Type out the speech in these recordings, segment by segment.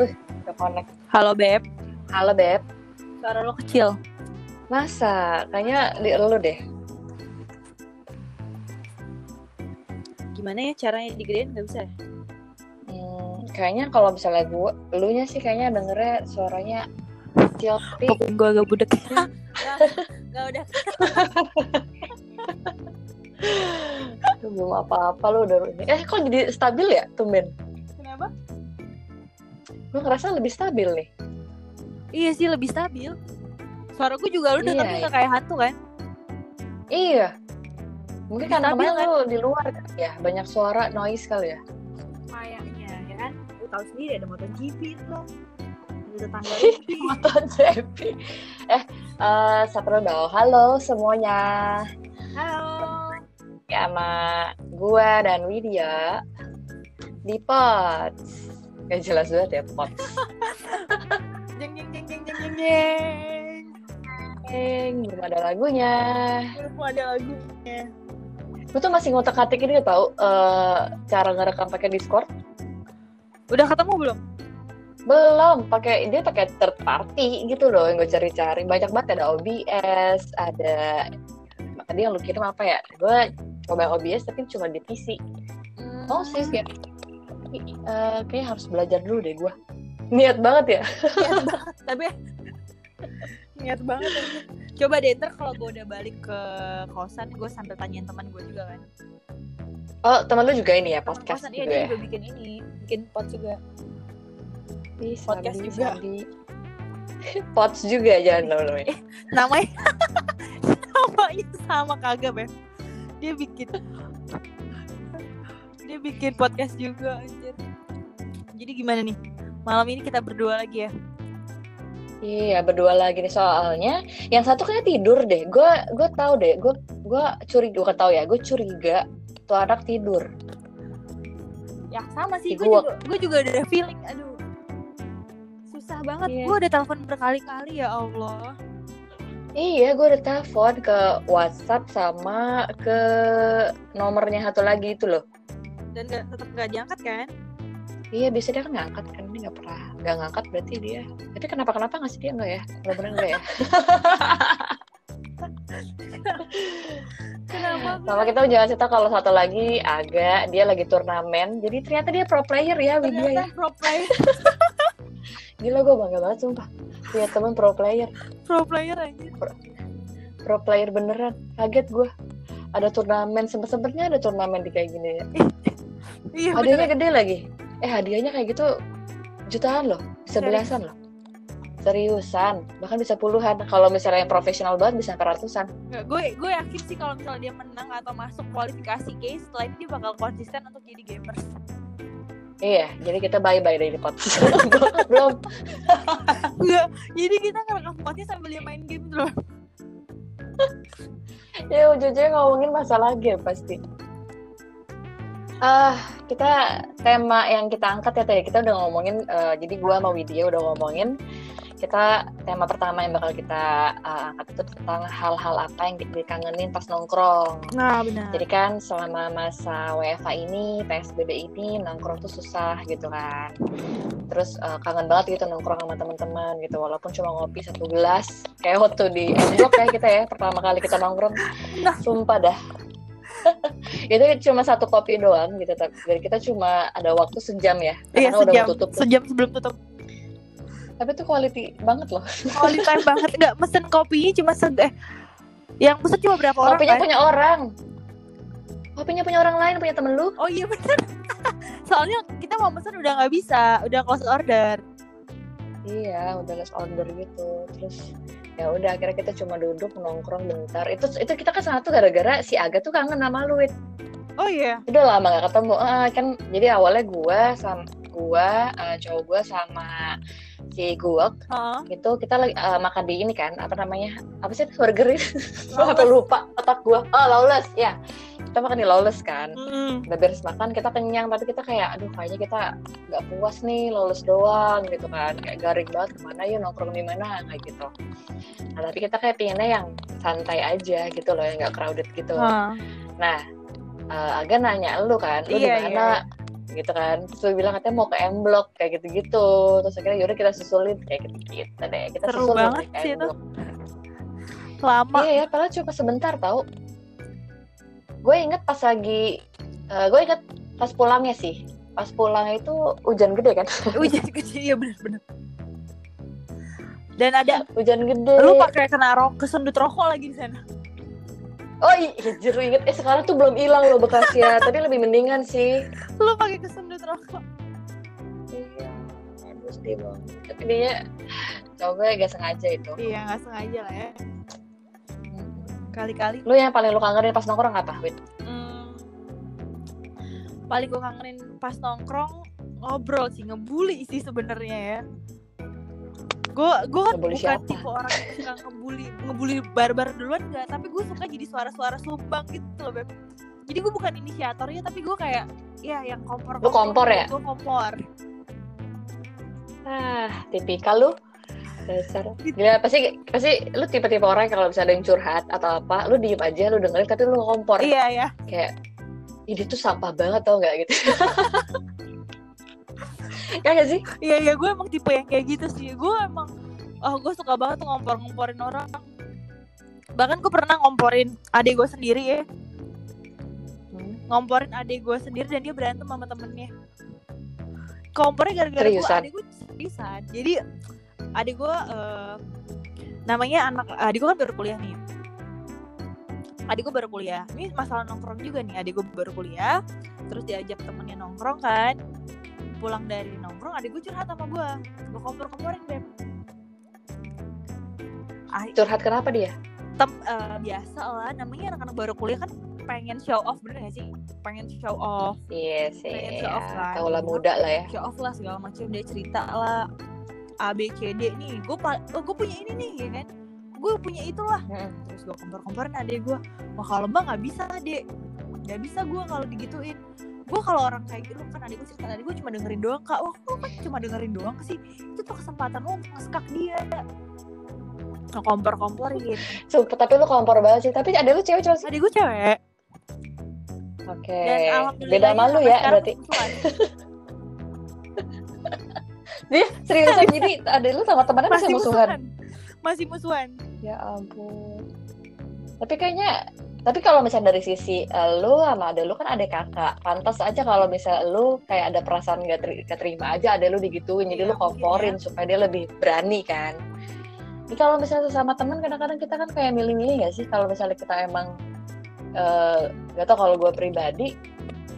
Wih, udah connect. Halo Beb, Halo, Beb. suara lo kecil. Masa? Kayaknya di lu deh. Gimana ya caranya digedein nggak bisa? ya? Hmm, kayaknya kalau misalnya gue, elunya sih kayaknya dengernya suaranya kecil. Tapi Pokoknya gue agak budek. Gak udah. Aduh, belum apa-apa lu udah ini. Eh, kok jadi stabil ya, tumben? Gue ngerasa lebih stabil nih. Iya sih lebih stabil. Suara gue juga lu Iya, dengernya iya. nggak kayak hantu kan? Iya. Mungkin Lebih karena kemarin kan? lu di luar kan ya, banyak suara noise kali ya. Kayaknya ya kan. Lu tahu sendiri ada MotoGP lo. Ada tetangga. MotoGP. Eh, eh satu dong. Halo semuanya. Halo. Ya, sama gua dan Widya di Pots. Gak jelas banget ya Pots. Jeng jeng jeng jeng jeng jeng jeng. Eng, belum ada lagunya. Belum ada lagunya. Gue tuh masih ngotak atik ini tau eh, cara ngerekam pakai Discord. Udah ketemu belum? Belum, pakai dia pakai third party gitu loh yang gue cari-cari. Banyak banget ada OBS, ada tadi yang lu kirim apa ya? Gue coba OBS tapi cuma di PC. Oh sih, ya. Tapi, eh, kayaknya harus belajar dulu deh gue. Niat banget ya. niat banget tapi niat banget anjir. coba deh ntar kalau gue udah balik ke kosan gue sambil tanyain teman gue juga kan Oh, teman lu juga ini ya Teman podcast kosan iya juga dia ya? juga bikin ini bikin pot juga Ih, podcast Sandi, juga. Sandi. Pots juga jangan namanya. namanya namanya sama kagak ya dia bikin dia bikin podcast juga anjir jadi gimana nih malam ini kita berdua lagi ya Iya berdua lagi nih soalnya yang satu kayak tidur deh. Gue gue tahu deh. Gue gue curiga gue tahu ya. Gue curiga tuh anak tidur. ya sama sih Ih, gue gua- juga gue juga udah ada feeling aduh susah banget Iya. gue udah telepon berkali-kali ya Allah Iya, gue udah telepon ke WhatsApp sama ke nomornya satu lagi itu loh. Dan gak, tetap gak diangkat kan Iya, biasanya dia kan ngangkat kan ini nggak pernah nggak ngangkat berarti dia. Tapi kenapa kenapa nggak sih dia nggak ya? Benar-benar nggak ya? kenapa Sama kita jangan cerita kalau satu lagi agak dia lagi turnamen. Jadi ternyata dia pro player ya, Widya ya. pro player Gila gue bangga banget sumpah. Punya temen pro player. pro player aja pro player beneran kaget gue ada turnamen sempet sempetnya ada turnamen di kayak gini. Ya iya hadiahnya bener. gede lagi. Eh hadiahnya kayak gitu jutaan loh bisa Serius? belasan loh. Seriusan bahkan bisa puluhan. Kalau misalnya yang profesional banget bisa sampai ratusan. Nggak, gue gue yakin sih kalau misalnya dia menang atau masuk kualifikasi guys setelah ini dia bakal konsisten untuk jadi gamers. Iya jadi kita bye bye dari pot belum. Enggak, jadi kita ngerekam potnya sambil dia main game tuh ya ujung-ujungnya ngomongin masalah game pasti. Ah kita tema yang kita angkat ya tadi kita udah ngomongin eh, jadi gua sama Widya udah ngomongin kita tema pertama yang bakal kita eh, angkat itu tentang hal-hal apa yang dikangenin pas nongkrong. Nah benar. Jadi kan selama masa WFA ini PSBB ini nongkrong tuh susah gitu kan. Terus eh, kangen banget gitu nongkrong sama teman-teman gitu walaupun cuma ngopi satu gelas kayak waktu di Endok ya kita ya pertama kali kita nongkrong. Nah. sumpah dah. Itu cuma satu kopi doang gitu tapi kita cuma ada waktu sejam ya. Iya karena udah sejam. mau tutup sejam sebelum tutup tapi itu quality banget loh quality time banget nggak mesen kopinya cuma se eh yang pesen cuma berapa orang kopinya kan? punya orang kopinya punya orang lain punya temen lu oh iya bener soalnya kita mau pesen udah nggak bisa udah close order Iya, udah last order gitu. Terus ya udah akhirnya kita cuma duduk nongkrong bentar. Itu itu kita kan satu gara-gara si Aga tuh kangen sama lu. Wit. oh iya Udah lama gak ketemu. Ah, kan jadi awalnya gua sama gua eh, cowok gua sama si Guwak Heeh. itu kita lagi eh, makan di ini kan apa namanya apa sih burger gua apa lupa otak gua. Oh lawless ya. Kita makan di lawless kan. Mm. udah beres makan kita kenyang tapi kita kayak aduh kayaknya kita nggak puas nih lolos doang gitu kan. Kayak garing banget ke mana yuk nongkrong di mana? Kayak gitu. Nah tapi kita kayak pinginnya yang santai aja gitu loh yang nggak crowded gitu. Hah. nah eh, agak nanya lu kan lu di Iya, mana gitu kan terus lu bilang katanya mau ke M Block kayak gitu-gitu terus akhirnya yaudah kita susulin kayak gitu-gitu deh kita Seru susulin banget ke sih M itu. Block. lama Iya ya, padahal cuma sebentar tau. Gue inget pas lagi, eh, gue inget pas pulangnya sih. Pas pulang itu hujan gede kan? hujan kecil iya bener-bener dan ada hujan gede. lu pakai kena rok kesundut rokok lagi di sana Oh iya, jeru inget. Eh sekarang tuh belum hilang loh bekasnya, tapi lebih mendingan sih. lu pakai kesundut rokok Iya, bagus deh bang. Tapi dia coba gak sengaja itu. iya nggak sengaja lah ya kali-kali Lu yang paling lu kangenin pas nongkrong apa, Win? Hmm, paling gue kangenin pas nongkrong ngobrol sih ngebully sih sebenarnya ya gue gue kan bukan siapa? tipe orang yang suka ngebully ngebully barbar duluan enggak tapi gue suka jadi suara-suara sumbang gitu loh beb jadi gue bukan inisiatornya tapi gue kayak ya yang kompor Lu kompor ya? gue kompor Ah, tipikal lu. Dasar. Gila, pasti pasti lu tipe-tipe orang yang kalau misalnya ada yang curhat atau apa, lu diem aja, lu dengerin tapi lu kompor. iya ya kayak ini tuh sampah banget tau nggak gitu ya gak sih? Iya iya gue emang tipe yang kayak gitu sih. Gue emang oh gue suka banget tuh ngompor-ngomporin orang. Bahkan gue pernah ngomporin adik gue sendiri ya. Ngomporin adik gue sendiri dan dia berantem sama temennya. Kompornya gara-gara gue adik gue seriusan. Jadi adik gue eh, namanya anak adik gue kan baru kuliah nih. Adik gue baru kuliah. Ini masalah nongkrong juga nih. Adik gue baru kuliah terus diajak temennya nongkrong kan pulang dari nongkrong adik gue curhat sama gue gue kompor-komporin beb. Ah, curhat kenapa dia? Tem eh, biasa lah namanya anak-anak baru kuliah kan pengen show off bener gak sih? Pengen show off. Iya Pengen sih show off kan. tahu lah muda lah ya. Show off lah segala macam dia cerita lah A B C D. Nih gue oh, gue punya ini nih ya kan? Gue punya itulah. Mm. terus gue kompor-komporin adek gue wah kalau mbak nggak bisa adek nggak bisa gue kalau digituin gue kalau orang kayak gitu kan adik gue cerita adik gue cuma dengerin doang kak. Wah kok kan cuma dengerin doang sih? Itu tuh kesempatan lo untuk ngeskak dia. Ngekompor-komporin. Sumpah, tapi lu kompor banget sih. Tapi ada lu cewek sih? Adik gue cewek. Oke. Alhamdulillah beda malu ya berarti. dia seriusan jadi ada lu sama temannya masih masih musuhan? musuhan. Masih musuhan. Ya ampun. Tapi kayaknya tapi kalau misalnya dari sisi eh, lu sama ada lu kan ada kakak. Pantas aja kalau misalnya lu kayak ada perasaan gak, gak terima aja ada lu digituin. Jadi Iya, lu komporin supaya dia lebih berani kan. Jadi kalau misalnya sama teman kadang-kadang kita kan kayak milih-milih gak sih? Kalau misalnya kita emang eh gak tau kalau gue pribadi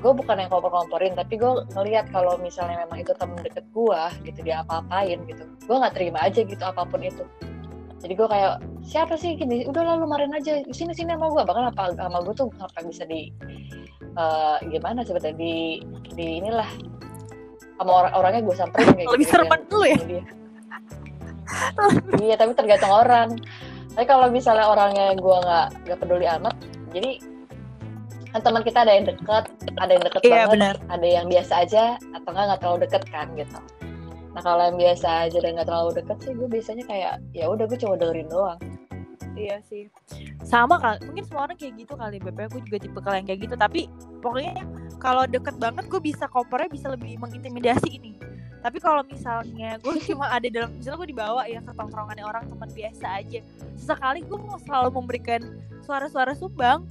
gue bukan yang kompor-komporin tapi gue ngelihat kalau misalnya memang itu temen deket gue gitu dia apa-apain gitu gue nggak terima aja gitu apa pun itu jadi gue kayak siapa sih gini? Udah lalu marin aja. Sini sini sama gue bahkan apa sama gue tuh sampai bisa di eh, gimana sebetulnya di di inilah. Sama orang orangnya gue samperin kayak lebih gitu, serem dulu ya? iya tapi tergantung orang. Tapi kalau misalnya orangnya gue nggak nggak peduli amat jadi kan teman kita ada yang deket ada yang deket iya banget benar. ada yang biasa aja atau enggak nggak terlalu deket kan gitu nah kalau yang biasa aja dan nggak terlalu deket sih gue biasanya kayak ya udah gue cuma dengerin doang Iya sih. Sama kali. Mungkin semua orang kayak gitu kali. BP gue juga tipe yang kayak gitu. Tapi pokoknya kalau deket banget gue bisa kompornya bisa lebih mengintimidasi ini. Tapi kalau misalnya gue cuma ada dalam misalnya gue dibawa ya ke tongkrongannya orang teman biasa aja. Sesekali gue mau selalu memberikan suara-suara sumbang.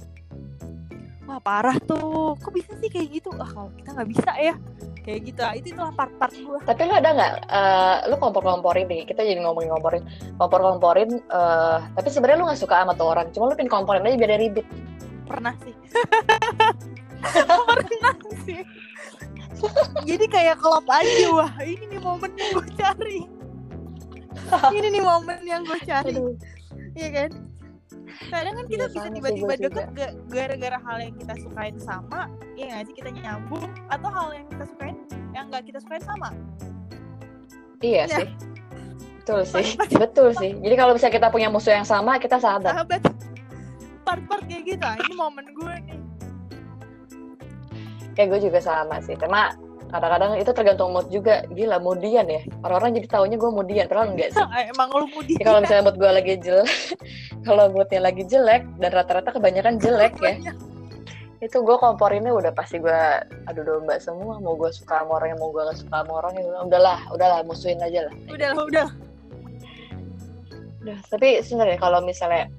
Wah parah tuh. Kok bisa sih kayak gitu? Ah kalau kita nggak bisa ya. Kayak gitu. Ah, Itu itulah part-part gue. tapi lu ada nggak eh, lu kompor-komporin nih kita jadi ngomongin komporin kompor-komporin eh, tapi sebenarnya lu nggak suka sama tuh orang. Cuma lu pengen komporin aja biar dia ribet. Pernah sih. Pernah sih. Jadi kayak kelop aja. Wah ini nih momen yang gue cari. Ini nih momen yang gue cari. Iya kan kadang kan kita Iya, bisa sih tiba-tiba deket ga- gara-gara hal yang kita sukain sama ya nggak sih kita nyambung atau hal yang kita sukain yang nggak kita sukain sama. Iya Iya. sih. Betul sih. Betul sih. Jadi kalau bisa kita punya musuh yang sama kita sahabat sahabat. Part-part kayak gitu ah, ini momen gue nih. Kayak gue juga sama sih. Cuma kadang-kadang itu tergantung mood juga. Gila moodian ya. Orang-orang jadi taunya gue moodian padahal enggak sih. Emang lu mudi Ya, kalau misalnya mood gue lagi jelek kalau moodnya lagi jelek dan rata-rata kebanyakan jelek ya itu gue komporinnya udah pasti gue adu domba semua. Mau gue suka sama orang yang mau gue gak suka sama orang ya. Udahlah udahlah musuhin aja lah. Udah lah udah udah tapi sebenarnya kalau misalnya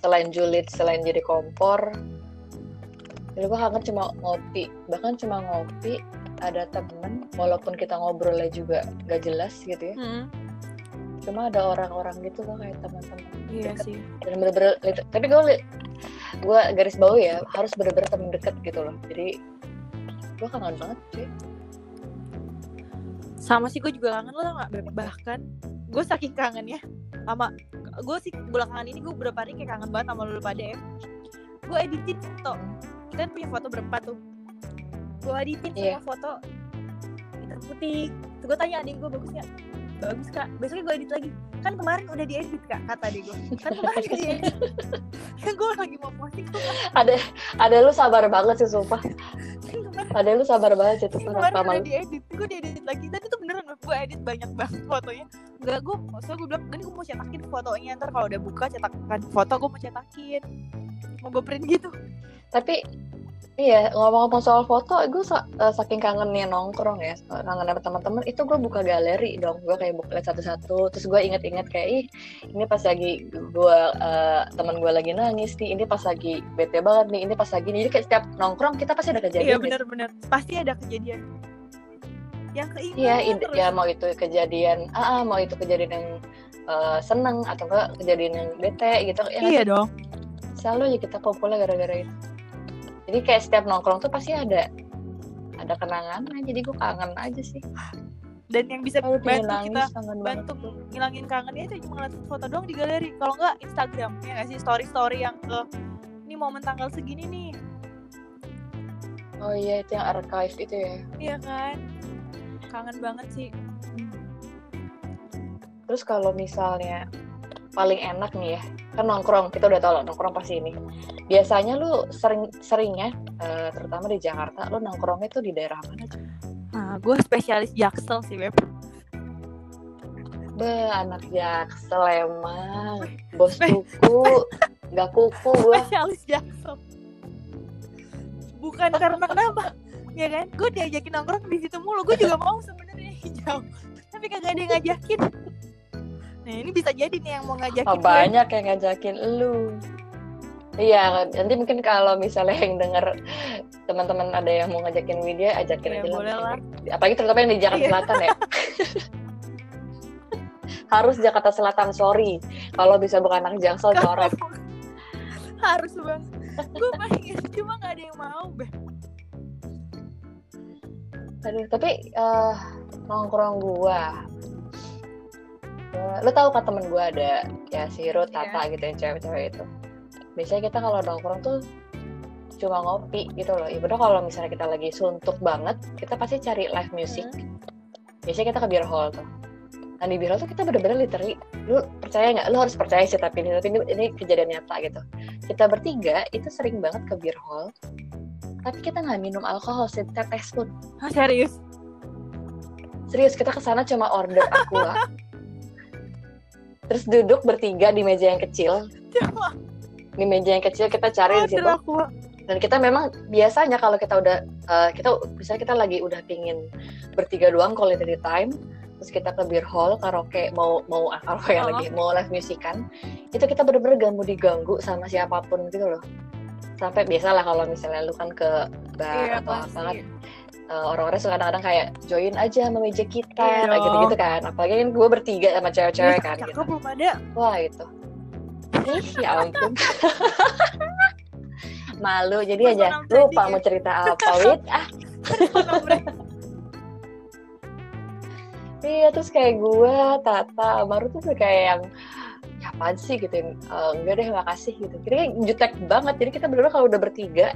selain julid selain jadi kompor ya gue kangen cuma ngopi. Bahkan cuma ngopi ada temen walaupun kita ngobrolnya juga gak jelas gitu ya. Hmm, cuma ada orang-orang gitu loh kayak teman-teman iya deket. sih. Dan bener-bener tapi gue gue garis bawah ya harus bener-bener temen deket gitu loh. Jadi gue kangen banget sih. Sama sih gue juga kangen lo tau gak bahkan gue saking kangen ya sama gue sih belakangan ini gue beberapa hari kayak kangen banget sama lu pada ya. Gue editin foto. Kita punya foto berempat tuh gue editin Iya. semua foto hitam putih. Terus gue tanya adik gue bagus gak bagus kak. Besoknya gue edit lagi. Kan kemarin udah diedit kak kata adik gue kan kemarin udah diedit. Kan gue lagi mau posting. Tuh kan ada ada lu sabar banget sih sumpah. Kemarin ada lu sabar banget sih tuh kemarin udah diedit gue diedit lagi. Tadi tuh beneran gue edit banyak banget fotonya. Enggak gue maksudnya gue bilang kan gue mau cetakin fotonya ntar kalau udah buka cetakan foto gue mau cetakin. Mau gue print gitu. Tapi iya ngomong-ngomong soal foto gue eh, saking kangennya nongkrong ya kangen sama teman-teman itu gue buka galeri dong gue kayak buka satu-satu terus gue inget-inget kayak ih ini pas lagi gue eh, teman gue lagi nangis nih ini pas lagi bete banget nih ini pas lagi jadi kayak setiap nongkrong kita pasti ada kejadian iya gitu. bener-bener pasti ada kejadian yang keinget Iya, terus. ya mau itu kejadian, ah, ah, mau itu kejadian yang eh, seneng atau enggak kejadian yang bete gitu. Ya, iya dong selalu aja kita kumpulnya gara-gara itu. Jadi kayak setiap nongkrong tuh pasti ada ada kenangannya. Jadi gue kangen aja sih. dan yang bisa bantu nangis, kita banget. bantu ngilangin kangennya itu cuma ngeliat foto doang di galeri kalau enggak Instagram ya nggak sih story story yang ke ini momen tanggal segini nih Oh iya itu yang archive itu ya. iya kan kangen banget sih Terus kalau misalnya paling enak nih ya, kan nongkrong kita udah tau lah nongkrong pasti ini. Biasanya lu sering seringnya, eh, terutama di Jakarta, lu nongkrongnya tuh di daerah mana? Cak? nah gue spesialis jaksel sih beb Be, anak jaksel emang. Bos kuku, nggak kuku gua. spesialis jaksel bukan karena kenapa ya kan gue diajakin nongkrong di situ mulu gue juga mau sebenarnya hijau tapi kagak ada yang ngajakin nah ini bisa jadi nih yang mau ngajakin Oh, banyak yang ngajakin lu. Iya, nanti mungkin kalau misalnya yang denger teman-teman ada yang mau ngajakin Widya, ajakin Iya, aja lah. boleh lah. Apalagi terutama yang di Jakarta Iya. Selatan ya. Harus Jakarta Selatan, sorry. Kalau bisa bukan anak Jaksel, coret. harus bang gue pengen cuma gak ada yang mau Aduh, tapi eh, nongkrong gua. Lu tahu kan temen gua ada ya si Ruth, Iya. Tata gitu yang cewek-cewek itu. Biasanya kita kalau nongkrong tuh cuma ngopi gitu loh. Ibadah kalau misalnya kita lagi suntuk banget, kita pasti cari live music. Biasanya kita ke beer hall tuh. Nah di beer hall tuh kita bener-bener literally, lu percaya nggak? Lu harus percaya sih tapi ini, tapi ini, ini kejadian nyata gitu. Kita bertiga itu sering banget ke beer hall, tapi kita nggak minum alkohol setetes pun. ah, serius Serius kita ke sana cuma order aqua. Terus duduk bertiga di meja yang kecil. Di meja yang kecil kita cari di situ. Dan kita memang biasanya kalau kita udah eh, kita misalnya kita lagi udah pingin bertiga doang quality time, terus kita ke beer hall karaoke mau mau karaoke Oh. lagi mau live music kan, itu kita bener-bener gak mau diganggu sama siapa pun gitu loh. Sampai biasalah kalau misalnya lu kan ke bar iya atau apa kan eh, orang-orang suka kadang-kadang kayak join aja sama meja kita Iya. kayak gitu-gitu kan. Apalagi kan gue bertiga sama cewek-cewek kan gitu. belum ada. Wah itu. Ih ya ampun. Malu jadi aja Personal lupa mau cerita apa wit ah. Iya terus kayak gue Tata baru tuh kayak yang ya apaan sih? gitu. Eh, enggak deh makasih gitu. Kita kayak jutek banget jadi kita bener kalau udah bertiga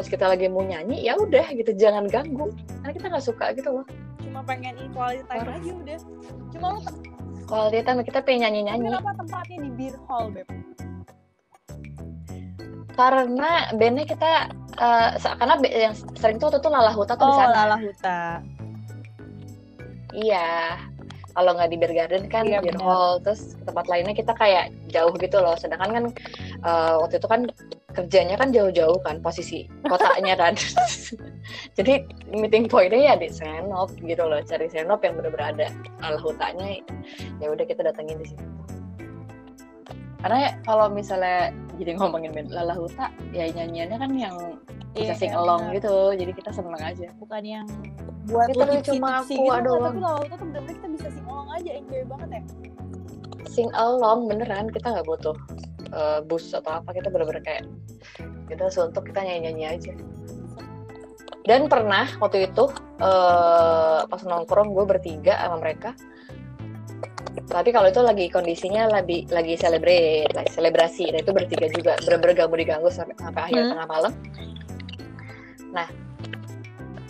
pas kita lagi mau nyanyi ya udah gitu jangan ganggu. Karena kita nggak suka gitu loh. Cuma pengen equality time aja udah. Cuma kalau dia kan kita pengen nyanyi nyanyi kenapa tempatnya di beer hall beb? Karena bandnya kita sa- karena yang sering tuh waktu itu Lala Huta tuh di oh sana. Lala huta. Iya kalau nggak di beer garden kan Iya, beer hall terus tempat lainnya kita kayak jauh gitu loh. Sedangkan kan eh, waktu itu kan kerjanya kan jauh-jauh kan posisi kotanya kan. Jadi meeting pointnya ya di Senop gitu loh cari Senop yang bener-bener ada ala hutanya ya udah kita datengin di situ karena ya kalau misalnya jadi ngomongin Lala Huta ya nyanyiannya kan yang bisa Iya, sing iya, along benar. gitu. Jadi kita seneng aja. Bukan yang buat Kita cuma aku, gitu nggak, tapi kalau itu tuh bener-bener kita bisa sing along aja enjoy banget ya. Sing along beneran kita nggak butuh eh, bus atau apa kita bener-bener kayak kita suntuk kita nyanyi-nyanyi aja. Dan pernah waktu itu eh, pas nongkrong gue bertiga sama mereka tapi kalau itu lagi kondisinya lagi lagi celebrate lagi selebrasi dan itu bertiga juga bener-bener gak mau diganggu sampai, sampai akhir Hmm. tengah malam. Nah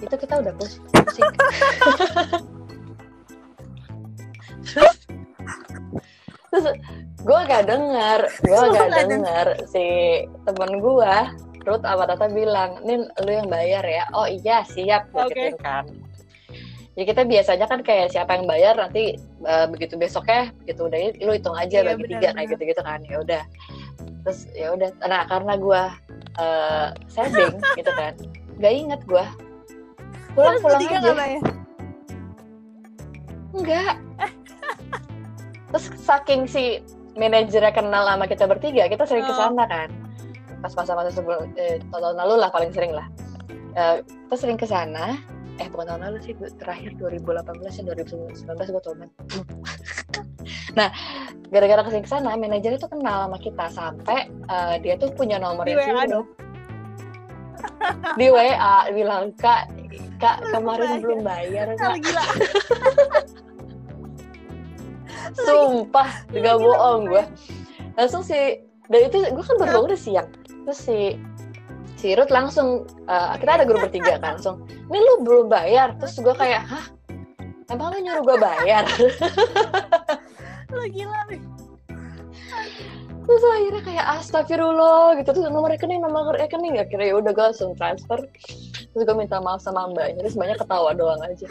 itu kita udah pus- pusing terus gue gak denger gue gak denger. si temen gue Ruth sama Tata bilang Nin lu yang bayar ya. Oh iya siap gituin kan jadi kita biasanya kan kayak siapa yang bayar nanti eh, begitu besoknya gitu udah lu hitung aja Iya, bagi tiga kayak benar. gitu gitu kan ya udah. Terus ya udah nah karena gue eh saving gitu kan gak inget gue pulang pulang aja. bayar? Enggak terus saking si manajernya kenal sama kita bertiga kita sering ke Oh. sana kan. Pas masa-masa sebelum eh, tahun lalu lah paling sering lah. Eh, kita sering ke sana eh bukan tahun lalu sih terakhir 2018 ya 2019 gue tobat nah gara-gara ke sini ke sana manajernya tuh kenal sama kita sampai eh, dia tuh punya nomornya Di WA dong? Di WA bilang kak kak kemarin bayar." belum bayar kak gila Sumpah, gak bohong gue. Langsung si, dan itu gue kan baru bangun udah siang. Terus si si Ruth langsung, eh, kita ada grup bertiga kan, langsung, ini lu belum bayar. Terus gue kayak, hah? Emang lu nyuruh gue bayar? Lo gila nih Terus akhirnya kayak astagfirullah gitu. Terus nomor rekening, nomor rekening. Akhirnya ya udah gue langsung transfer. Terus gue minta maaf sama mbaknya. Terus banyak ketawa doang aja.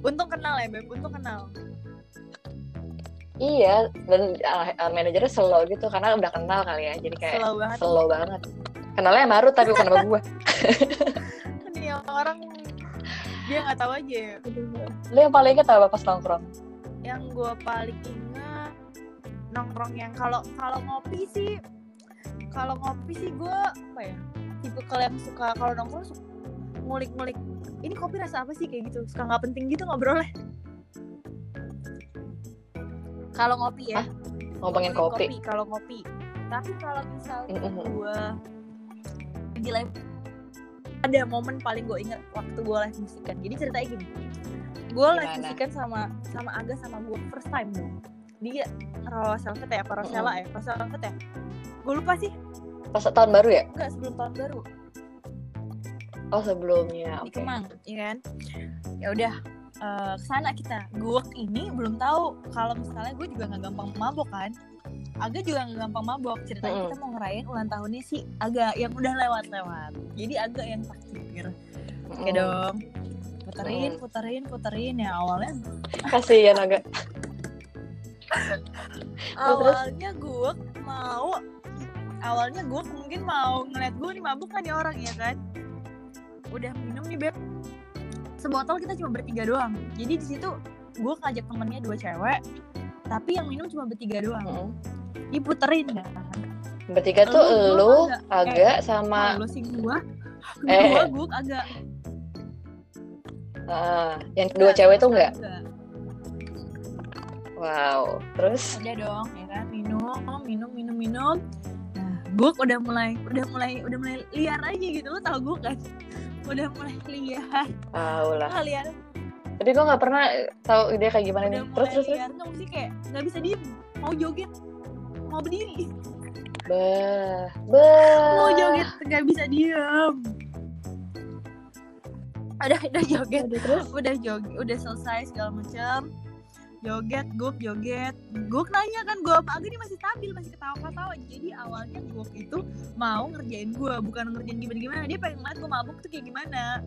Untung kenal ya Beb Untung kenal Iya, dan uh, uh, manajernya slow gitu karena udah kenal kali ya. Jadi kayak Slow banget slow banget. Kenalnya sama Ruth tapi bukan sama gue. Ini orang Dia nggak tahu aja ya. Lu yang paling inget apa pas nongkrong? Yang gue paling ingat Nongkrong yang kalau kalau ngopi sih kalau ngopi sih gue apa ya tipe kalau yang suka kalau nongkrong suka ngulik-ngulik ini kopi rasa apa sih kayak gitu suka nggak penting gitu ngobrolnya kalau ngopi ya Hah? Ngomongin kopi. kalau ngopi tapi kalau misalnya gue di live ada momen paling gue inget waktu gue live musikan jadi ceritanya gini gue live musikan sama sama Aga sama gue first time dong dia Rosel Velvet ya apa Rosella ya Rosel Velvet ya gue lupa sih Pas tahun baru ya? enggak sebelum tahun baru Oh sebelumnya. di Oke. Kemang, ya kan? Ya udah eh, ke sana kita. Gue ini belum tahu kalau misalnya gue juga nggak gampang mabok kan. Aga juga nggak gampang mabok. Ceritanya Mm-mm. kita mau ngerayain ulang tahunnya si Aga yang udah lewat-lewat. Jadi Aga yang takdir. Oke Mm. dong. Puterin, Mm. puterin, puterin ya awalnya. Kasihan agak. Awalnya gue mau awalnya gue mungkin mau ngeliat gue nih mabuk kan nih orang ya kan udah minum nih beb sebotol kita cuma bertiga doang jadi di situ gue ngajak temennya dua cewek tapi yang minum cuma bertiga doang Mm. diputerin kan Bertiga tuh Lu, gua lu, agak. agak sama kalau sih gue Eh. gue gue agak eh, yang dua cewek tuh enggak? Wow. Terus ada dong ya kan minum minum minum minum nah gue udah mulai udah mulai udah mulai liar aja gitu lo tau gue kan udah mulai liar tahu lah. ah, liar Tapi gue nggak pernah tahu dia kayak gimana udah nih. Terus terus terus. nggak mesti kayak nggak bisa diem. Mau joget mau berdiri. Bah, bah. mau joget nggak bisa diem. Udah udah joget. Aduh, terus. udah joget udah selesai segala macam joget guk joget. Guk nanya kan gue Aga ini masih stabil masih ketawa-ketawa. Jadi awalnya guk itu mau ngerjain gue bukan ngerjain gimana gimana dia pengen ngeliat gue mabuk tuh kayak gimana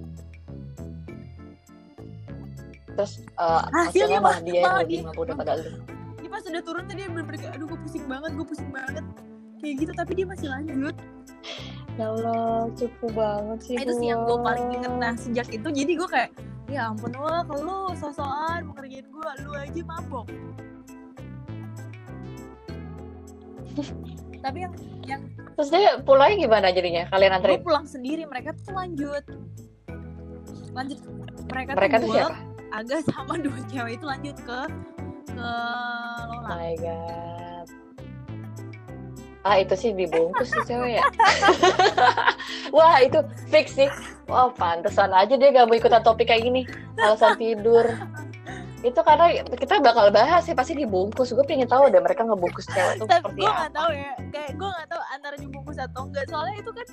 terus uh, Hasilnya hasilnya malah dia yang lebih dia- mampu daripada lu Dia pas udah turun tadi dia bener-bener kayak, aduh gue pusing banget, gue pusing banget. Kayak gitu, tapi dia masih lanjut. ya Allah cupu banget sih Nah, itu sih yang gue paling inget. Nah, sejak itu jadi gue kayak, ya ampun wah kalau lu sosokan mau ngerjain gue, lu aja mabok. tapi yang yang terus dia pulangnya gimana jadinya kalian gue anterin pulang sendiri mereka tuh lanjut lanjut mereka, mereka tuh tuh siapa agak sama dua cewek itu lanjut ke ke Oh Lola my god. Ah itu sih dibungkus sih cewek ya. Wah itu fix sih. Wah pantesan aja dia gak mau ikutan topik kayak gini. Alasan tidur. Itu karena kita bakal bahas sih pasti dibungkus. Gue pengen tahu deh mereka ngebungkus cewek tuh tapi seperti gue apa. nggak tahu ya. Kayak gue nggak tahu antara dibungkus atau enggak soalnya itu kan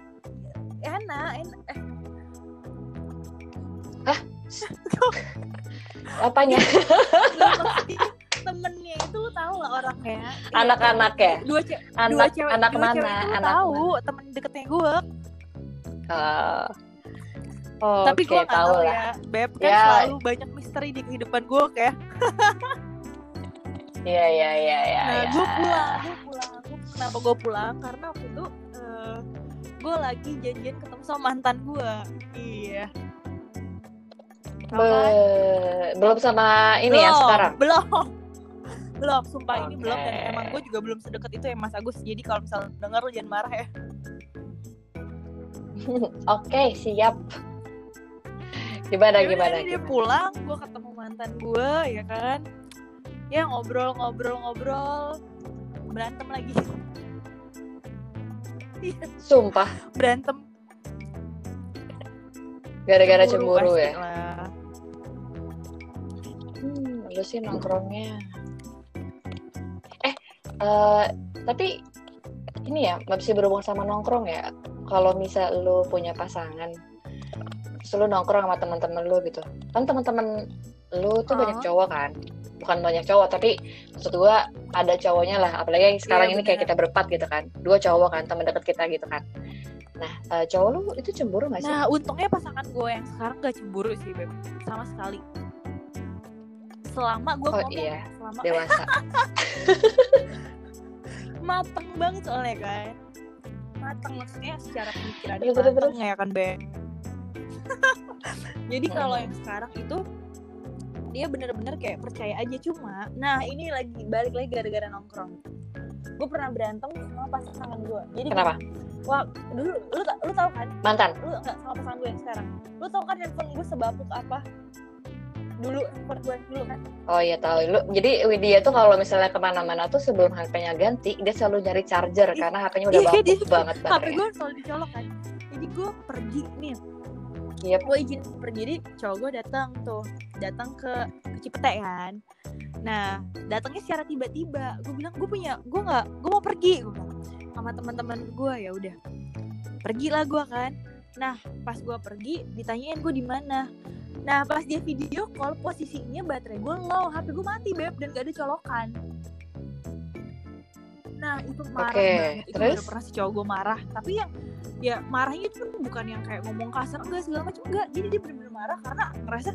enak enak. Eh apanya? Temennya itu lu tahu lah orangnya? Iya, anak-anak ya? dua dua anak cewek anak dua mana? cewek itu anak tahu temen deketnya gue Eh, oh, tapi oke, gue nggak tahu lah. ya beb. Kan Ya. selalu banyak misteri di kehidupan gue kayak Iya iya iya iya. nah iya. gue pulang gue pulang. Gua- kenapa gue pulang? Karena waktu itu eh, gue lagi janjian ketemu sama mantan gue iya. kan? Be- belum sama ini ya Belum, sekarang. belum. Belum sumpah ini belum. Dan emang gue juga belum sedekat itu ya Mas Agus. Jadi kalau misalnya denger lu jangan marah ya. Oke siap. Gimana Ya udah, gimana? ini dia pulang gue ketemu mantan gue ya kan? Ya ngobrol ngobrol ngobrol. Berantem lagi. Iya, Sumpah. Berantem. Gara-gara cemburu, pasti ya. lah. Lu sih nongkrongnya. Eh, eh, tapi ini ya masih berhubung sama nongkrong ya. Kalau misal lu punya pasangan, terus lu nongkrong sama teman-teman lu gitu. Kan teman-teman lu tuh Oh. banyak cowok kan? Bukan banyak cowok, tapi maksud gua ada cowoknya lah. Apalagi yang sekarang Iya, ini kayak kita berempat gitu kan. Dua cowok kan, teman dekat kita gitu kan. Nah, eh, cowok lu itu cemburu gak sih? nah untungnya pasangan gue yang sekarang gak cemburu sih beb sama sekali selama gue Oh, ngomong iya. selama Dewasa. mateng banget soalnya kan mateng maksudnya secara pemikiran Terus, terus, mateng ya kan be jadi kalau Hmm. yang sekarang itu dia bener-bener kayak percaya aja cuma nah ini lagi balik lagi gara-gara nongkrong gue pernah berantem sama pasangan gue jadi Kenapa? wah dulu lu lu tahu kan Mantan. lu nggak sama pasangan gue yang sekarang lu tau kan handphone gue sebapuk apa dulu handphone gue dulu kan Oh iya tahu. Lu jadi Widya tuh kalau misalnya ke mana-mana tuh sebelum HP-nya ganti, dia selalu nyari charger Ih, karena HP-nya udah iya, bapuk dia- banget HP gue selalu dicolok kan. Jadi gue pergi nih. Yep. gue izin pergi jadi cowok gue datang tuh datang ke ke Cipete kan. Nah datangnya secara tiba-tiba. Gue bilang gue punya gue nggak gue mau pergi. Gue bilang sama teman-teman gue ya udah pergilah gue kan nah pas gue pergi ditanyain gue di mana. Nah pas dia video call posisinya baterai gue low hp gue mati beb dan gak ada colokan. Nah itu marah Oke, banget. Itu terus? baru pernah si cowok gue marah. Tapi yang ya marahnya itu bukan yang kayak ngomong kasar enggak segala macam enggak. Jadi dia bener-bener marah karena ngerasa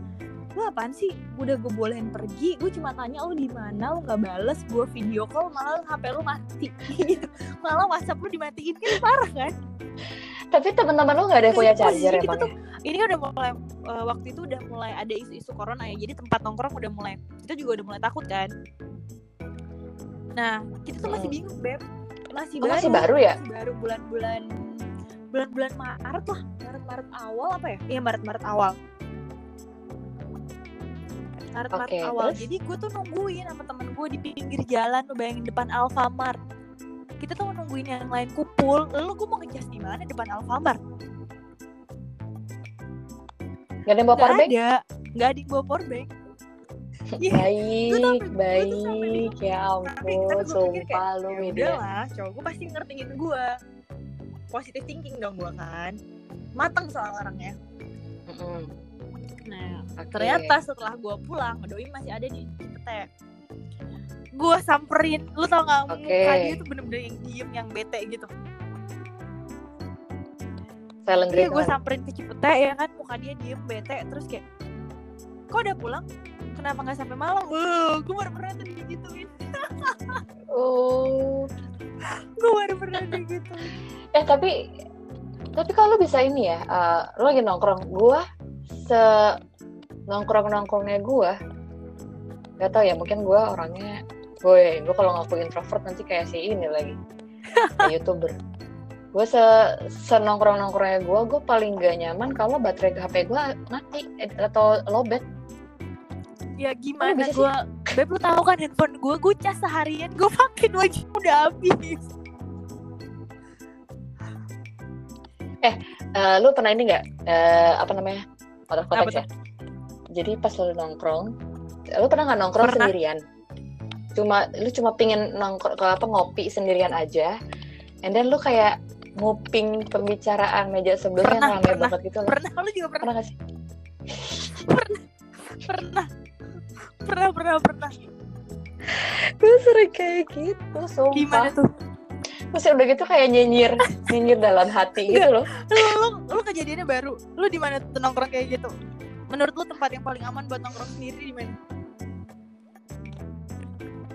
lu apaan sih? Udah gue bolehin pergi gue cuma tanya lu di mana lu nggak bales gue video call malah hp lu mati. Gitu malah whatsapp lu dimatiin kan parah kan? Tapi teman-teman lu nggak ada yang punya charger emang tuh ini udah mulai eh, waktu itu udah mulai ada isu-isu corona ya jadi tempat nongkrong udah mulai kita juga udah mulai takut kan? Nah kita tuh masih Mm. bingung beb. Masih Oh, baru masih baru ya? masih baru bulan-bulan bulan-bulan Maret lah Maret-Maret awal apa ya? Iya Maret-Maret awal Maret-Maret Oke, awal terus? jadi gue tuh nungguin sama temen gue di pinggir jalan lu bayangin depan Alfamart. Kita tuh nungguin yang lain kumpul. Lalu gue mau ngecas di mana? Depan Alfamart. Gak ada yang bawa nggak powerbank? ada. Nggak ada yang bawa powerbank. Iya. Baik, sampai baik. Ya ampun, sumpah lu ya Widya. udahlah cowok gue pasti ngertiin gue positive thinking dong gue kan. Mateng soal orangnya. Mm-mm, nah oke. ternyata setelah gue pulang doi masih ada di Cipete. Gue samperin lu tau gak Oke. muka dia tuh bener-bener yang diem yang bete gitu. Silent iya gue samperin ke Cipete ya kan? Muka dia diem bete terus kayak kok udah pulang? Kenapa nggak sampai malam? Uh, gue baru pernah tuh digituin. Oh. Gue baru pernah digituin. Eh tapi tapi kalau bisa ini ya uh, lo lagi nongkrong gue se nongkrong nongkrongnya gue gak tau ya mungkin gue orangnya gue gue kalau ngaku introvert nanti kayak si ini lagi youtuber. Gue se senongkrong nongkrongnya gue gue paling gak nyaman kalau baterai HP gue mati eh, atau lowbat. Ya gimana sih? gue beb lu tahu kan handphone gue gue cas seharian gue pakai dua jam udah habis. Eh, lu pernah ini nggak eh, apa namanya kotak Apa kotak ya jadi pas lu nongkrong lu pernah nggak nongkrong Pernah. sendirian? Cuma lu cuma pingin nongkrong ke apa ngopi sendirian aja and then lu kayak nguping pembicaraan meja sebelumnya Pernah, yang rame pernah. banget gitu loh. pernah lu juga pernah. Pernah gak sih? Pernah pernah. Pernah pernah gue sering kayak gitu sumpah. Gimana tuh? Terus udah gitu kayak nyinyir nyinyir dalam hati gitu loh. lu lu, lu kejadiannya baru. Lu di mana tuh nongkrong kayak gitu? Menurut lu tempat yang paling aman buat nongkrong sendiri di mana?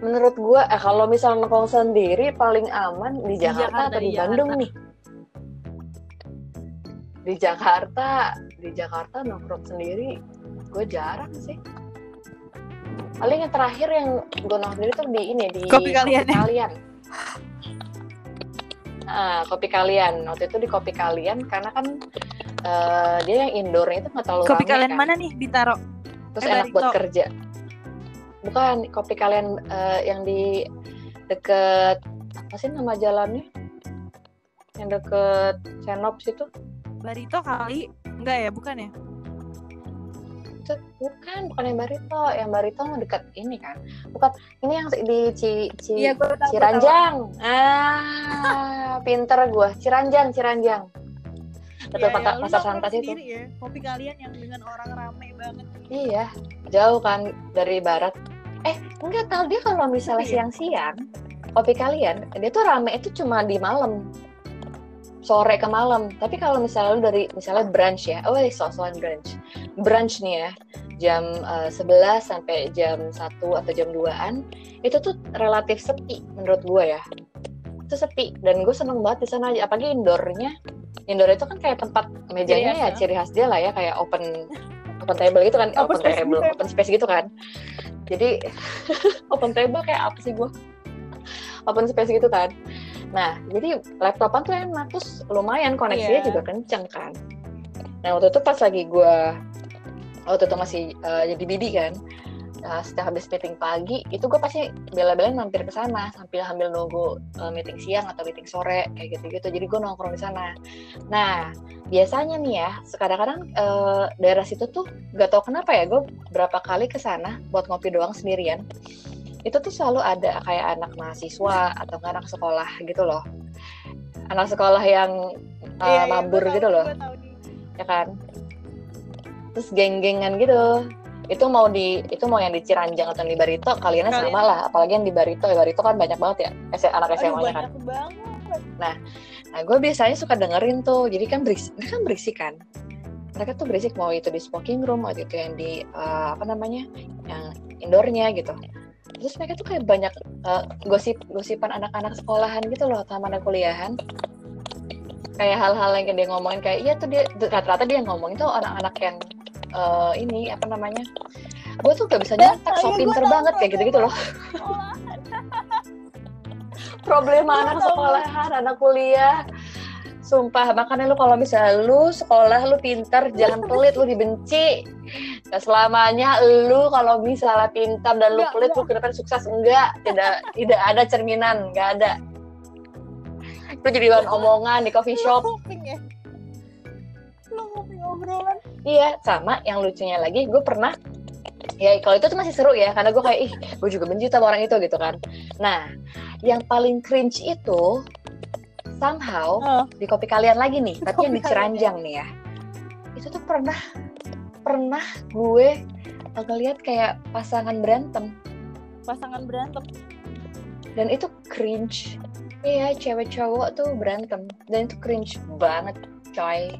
Menurut gue eh, kalau misalnya nongkrong sendiri paling aman di Jakarta, Jakarta, atau di, di Bandung Jakarta. nih? Di Jakarta di Jakarta nongkrong sendiri gue jarang sih. Paling yang terakhir yang gue nongkrong sendiri tuh di ini di Kopi Kalian ya? kalian Ah, kopi kalian. Waktu itu di kopi kalian karena kan eh, dia yang indoornya itu nggak terlalu kopi rame kalian kan. mana nih ditaro terus Eh, enak buat kerja. Bukan kopi kalian eh, yang di deket apa sih nama jalannya? Yang deket Senops itu? Barito kali? Enggak ya bukan ya itu bukan bukan yang Barito. Yang Barito mah deket ini kan. Bukan ini yang di Ci, Ci, Iya, gua tahu, Ciranjang. Ah pinter gua. Ciranjang Ciranjang. Betul Iya, pasar, lu pasar itu. ya kopi kalian yang dengan orang rame banget Iya, jauh kan dari barat. Eh, enggak tahu dia kalau misalnya Iya. siang-siang, kopi kalian, dia tuh rame itu cuma di malam. Sore ke malam. Tapi kalau misalnya lu dari misalnya brunch ya, oh sosokan brunch. Brunch nih ya, jam eh, 11 sampai jam 1 atau jam 2-an, itu tuh relatif sepi menurut gue ya. Itu sepi dan gue seneng banget di sana aja, apalagi indoornya. Indoor itu kan kayak tempat mejanya ya, ya. ciri khas dia lah ya, kayak open open table gitu kan, Open open, table, gitu ya. open space gitu kan. Jadi open table kayak apa sih gua? Open space gitu kan. Nah, jadi laptopan tuh enak terus lumayan koneksinya Iya. juga kenceng kan. Nah, waktu itu pas lagi gua waktu itu masih eh, jadi bidi kan. Nah, setelah habis meeting pagi, itu gue pasti bela-belain mampir ke sana sambil sambil nunggu eh, meeting siang atau meeting sore kayak gitu-gitu. Jadi gue nongkrong di sana. Nah, biasanya nih ya, kadang-kadang eh, daerah situ tuh gak tau kenapa ya, gue berapa kali ke sana buat ngopi doang sendirian. Itu tuh selalu ada kayak anak mahasiswa atau anak sekolah gitu loh. Anak sekolah yang eh, Iya, iya, mabur tahu gitu loh. tahu nih. ya kan? Terus geng-gengan gitu. Itu mau di itu mau yang di Ciranjang atau di Barito kalian Kalian- sama lah. Apalagi yang di Barito. Ya Barito kan banyak banget ya S- anak Aduh, SMA nya kan. banget. Nah gue biasanya suka dengerin tuh. Jadi kan berisik mereka kan berisik kan? Mereka tuh berisik mau itu di smoking room mau itu yang di eh, apa namanya yang indoornya gitu terus mereka tuh kayak banyak eh, gosip gosipan anak-anak sekolahan gitu loh sama anak kuliahan. Kayak hal-hal yang dia ngomongin kayak iya tuh dia rata-rata dia yang ngomongin tuh anak-anak yang eh, ini apa namanya gue tuh gak bisa nyontek Iya, so gua pinter banget kayak gitu-gitu loh. problema anak sekolahan anak kuliah sumpah makanya lu kalau misalnya lu sekolah lu pinter jangan pelit lu dibenci. Gak selamanya lu kalau misalnya pintar dan lu Enggak, pelit lu ke depan sukses enggak. Tidak tidak ada cerminan enggak ada. Lu jadi bahan omongan di coffee shop. Lu nguping ya? Lu obrolan. Iya, sama. Yang lucunya lagi, gue pernah ya kalau itu tuh masih seru ya, karena gue kayak ih, gue juga benci sama orang itu gitu kan. Nah, yang paling cringe itu somehow oh, di kopi kalian lagi nih, tapi yang di Ciranjang nih ya. Itu tuh pernah pernah gue ngeliat kayak pasangan berantem pasangan berantem dan itu cringe. Iya, cewek cowok tuh berantem dan itu cringe banget, coy.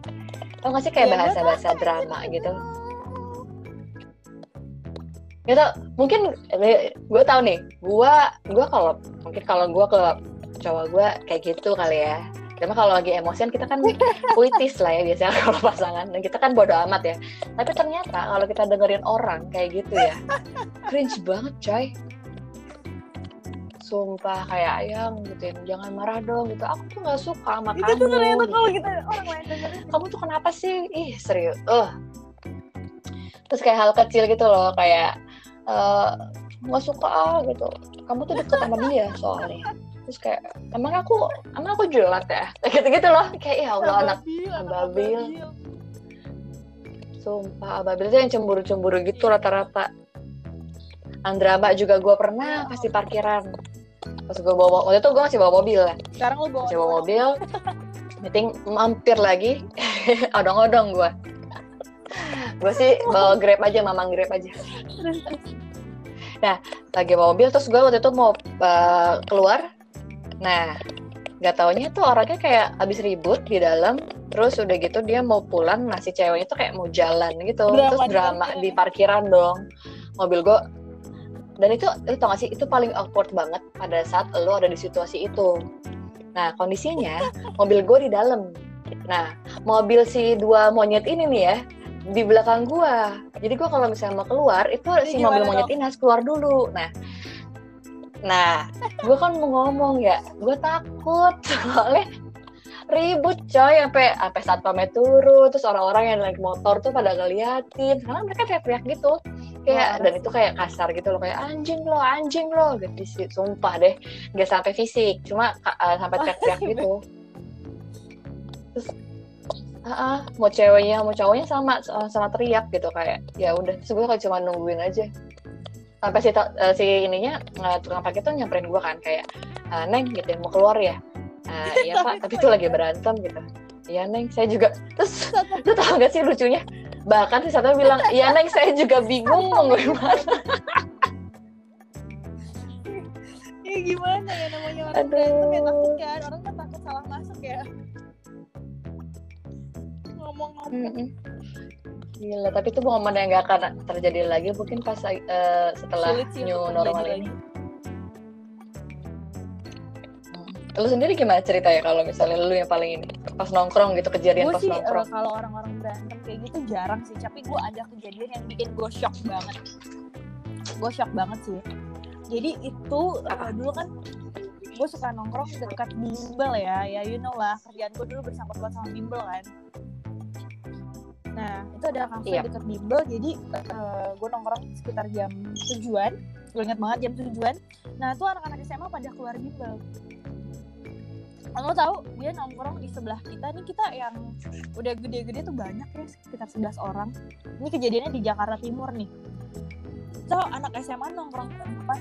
Tau gak sih kayak Ya, bahasa-bahasa drama itu. gitu? Gak tau, mungkin gue tau nih, gue gue kalau mungkin kalau gue ke cowok gue kayak gitu kali ya. Cuma kalau lagi emosian kita kan puitis lah ya biasanya kalau pasangan. Dan kita kan bodo amat ya. Tapi ternyata kalau kita dengerin orang kayak gitu ya, cringe banget coy. Sumpah kayak ayang gitu jangan marah dong gitu. Aku tuh gak suka sama itu kamu. tuh ternyata gitu. kalau kita orang lain dengerin Kamu tuh kenapa sih? Ih serius. Uh. Terus kayak hal kecil gitu loh kayak eh, nggak suka ah gitu. Kamu tuh deket sama dia soalnya. Terus kayak emang aku emang aku jelat ya? Kayak gitu-gitu loh. Kayak ya Allah anak Ababil, sumpah Ababil tuh yang cemburu-cemburu gitu rata-rata. Andra Mbak juga gue pernah pas di parkiran. Pas gue bawa waktu itu gue masih bawa mobil ya. Sekarang lu bawa masih bawa mobil. Meeting mampir lagi. Odong-odong gue gue sih bawa grab aja mamang grab aja. Lagi bawa mobil terus gue waktu itu mau uh, keluar nah nggak taunya tuh orangnya kayak abis ribut di dalam terus udah gitu dia mau pulang nah si ceweknya tuh kayak mau jalan gitu. Drama terus drama parkiran di ya? parkiran dong. Mobil gue dan itu lu tau gak sih itu paling awkward banget pada saat lo ada di situasi itu. Nah kondisinya mobil gue di dalam. Nah mobil si dua monyet ini nih ya di belakang gua. Jadi gua kalau misalnya mau keluar itu si gimana mobil monyet ini harus keluar dulu. Nah nah gua kan mau ngomong ya gua takut. Soalnya ribut coy sampai sampai satpamnya turun terus orang-orang yang naik motor tuh pada ngeliatin. Karena mereka teriak-teriak gitu. Kayak Wah, dan itu kayak kasar gitu loh kayak anjing lo anjing lo. Gitu sih sumpah deh. Nggak sampai fisik cuma uh, sampai teriak-teriak gitu. terus ah ah, mau ceweknya mau cowoknya sama sama teriak gitu kayak ya udah. Terus gue kayak cuma nungguin aja sampai si eh, si ininya eh, tukang parkir tuh nyamperin gue kan kayak "Ah, neng gitu mau keluar ya? Ah, iya pak tapi tuh lagi berantem gitu. Iya neng saya juga terus lu tau gak sih lucunya? Bahkan si satu bilang iya neng saya juga bingung mau gimana. Ya gimana ya namanya orang Aduh. berantem ya takut kan orang kan takut salah masuk ya. Ngomong-ngomong. Mm-mm. Gila, tapi itu momen yang gak akan terjadi lagi mungkin pas eh, setelah sulit sih new normal ini. lagi. Hmm. Lu sendiri gimana ceritanya kalau misalnya lu yang paling ini pas nongkrong gitu kejadian gue pas sih eh, nongkrong? kalau orang-orang berantem kayak gitu jarang sih tapi gue ada kejadian yang bikin gue shock banget gue shock banget sih jadi itu Apa? dulu kan gue suka nongkrong dekat bimbel ya ya you know lah kerjaan gue dulu bersangkut paut sama bimbel kan nah itu ada kafe Iya. dekat bimbel jadi gue nongkrong sekitar jam tujuan. Gue ingat banget jam tujuan. Nah itu anak-anak SMA pada keluar bimbel. Lo tahu dia nongkrong di sebelah kita. Nih kita yang udah gede-gede tuh banyak ya sekitar 11 orang. Ini kejadiannya di Jakarta Timur nih. So anak SMA nongkrong di depan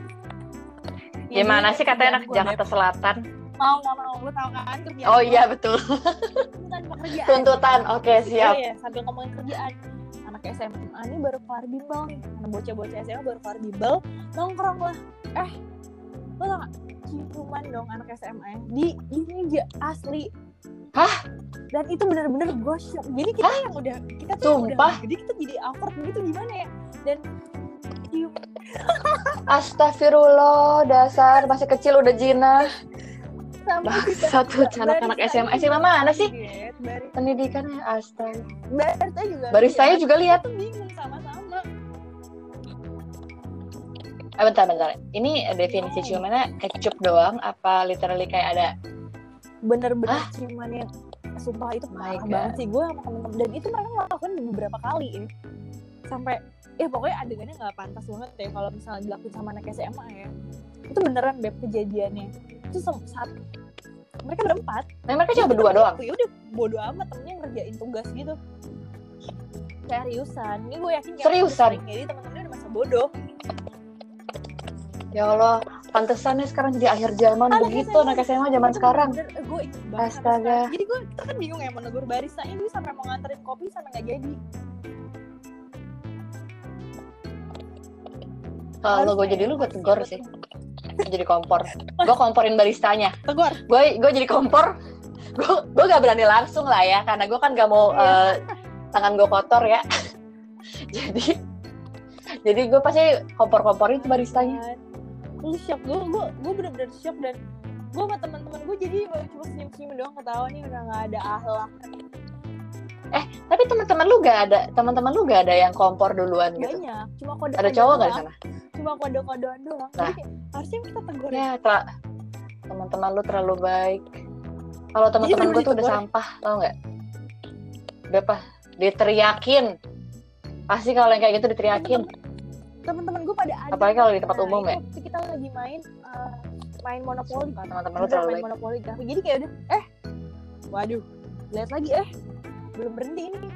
Ya, Gimana sih katanya anak Jakarta Selatan? Mau nggak mau lo tau kan kerjaan Oh iya betul. tuntutan pekerjaan Tuntutan. Oke, siap. Iya, sambil ngomongin kerjaan anak SMA ini baru kelar bimbel nih anak bocah-bocah SMA baru kelar bimbel nongkrong lah eh lo tau gak ciuman dong anak SMA di ini aja asli Hah? dan itu bener-bener gue shock jadi kita yang udah kita tuh Sumpah? udah jadi kita jadi awkward gitu gimana ya dan cium Astagfirullah, dasar masih kecil udah zina. Bangsat tuh anak-anak SMA. SMA mana sih? Pendidikannya astaga. barista juga Baristanya juga lihat. Bingung sama-sama Eh, bentar, bentar. Ini definisi ciumannya kecup doang apa literally kayak ada bener-bener Hah? ciuman yang sumpah itu parah banget sih gue sama temen-temen dan itu mereka melakukan beberapa kali ya sampai ya pokoknya adegannya nggak pantas banget ya kalau misalnya dilakuin sama anak SMA ya itu beneran beb kejadiannya sem- saat mereka berempat Nah, mereka cuma berdua doang. ya udah bodo amat temennya ngerjain tugas gitu seriusan ini gue yakin karena Seriusan? sering, jadi temen-temennya udah masa bodoh Ya Allah, pantesannya sekarang jadi akhir zaman Anak begitu SMA. anak SMA zaman Itu sekarang. bener-bener, eh, gue Astaga. jadi gue kan bingung ya mau negur baristanya dia sampai mau nganterin kopi sampai nggak jadi Kalau gue jadi ya, lu gue buat- sih. Jadi kompor. Gue komporin baristanya. tegur. Gue gue jadi kompor. Gue gue gak berani langsung lah ya, karena gue kan gak mau eh, tangan gue kotor ya. jadi jadi gue pasti kompor-komporin tuh baristanya. Lu shock gue gue gue bener-bener shock dan gue sama teman-teman gue jadi cuma senyum-senyum doang ketawa nih udah nggak ada ahlak. Tapi teman-teman lu gak ada teman-teman lu gak ada yang kompor duluan gitu? Banyak. Cuma kode ada cowok gak di sana cuma kode-kodean doang. Nah. Jadi harusnya kita tegur ya ya. tra- teman-teman lu terlalu baik. Kalau teman-teman gue tuh udah sampah tau nggak? Udah apa? Diteriakin. Pasti kalau yang kayak gitu diteriakin. Teman-teman gue pada ada Apalagi kalau di tempat Nah, umum ya. kita lagi main eh, main monopoli teman-teman lu terlalu main baik. Monopoli kafe jadi kayak udah eh waduh lihat lagi eh belum berhenti ini.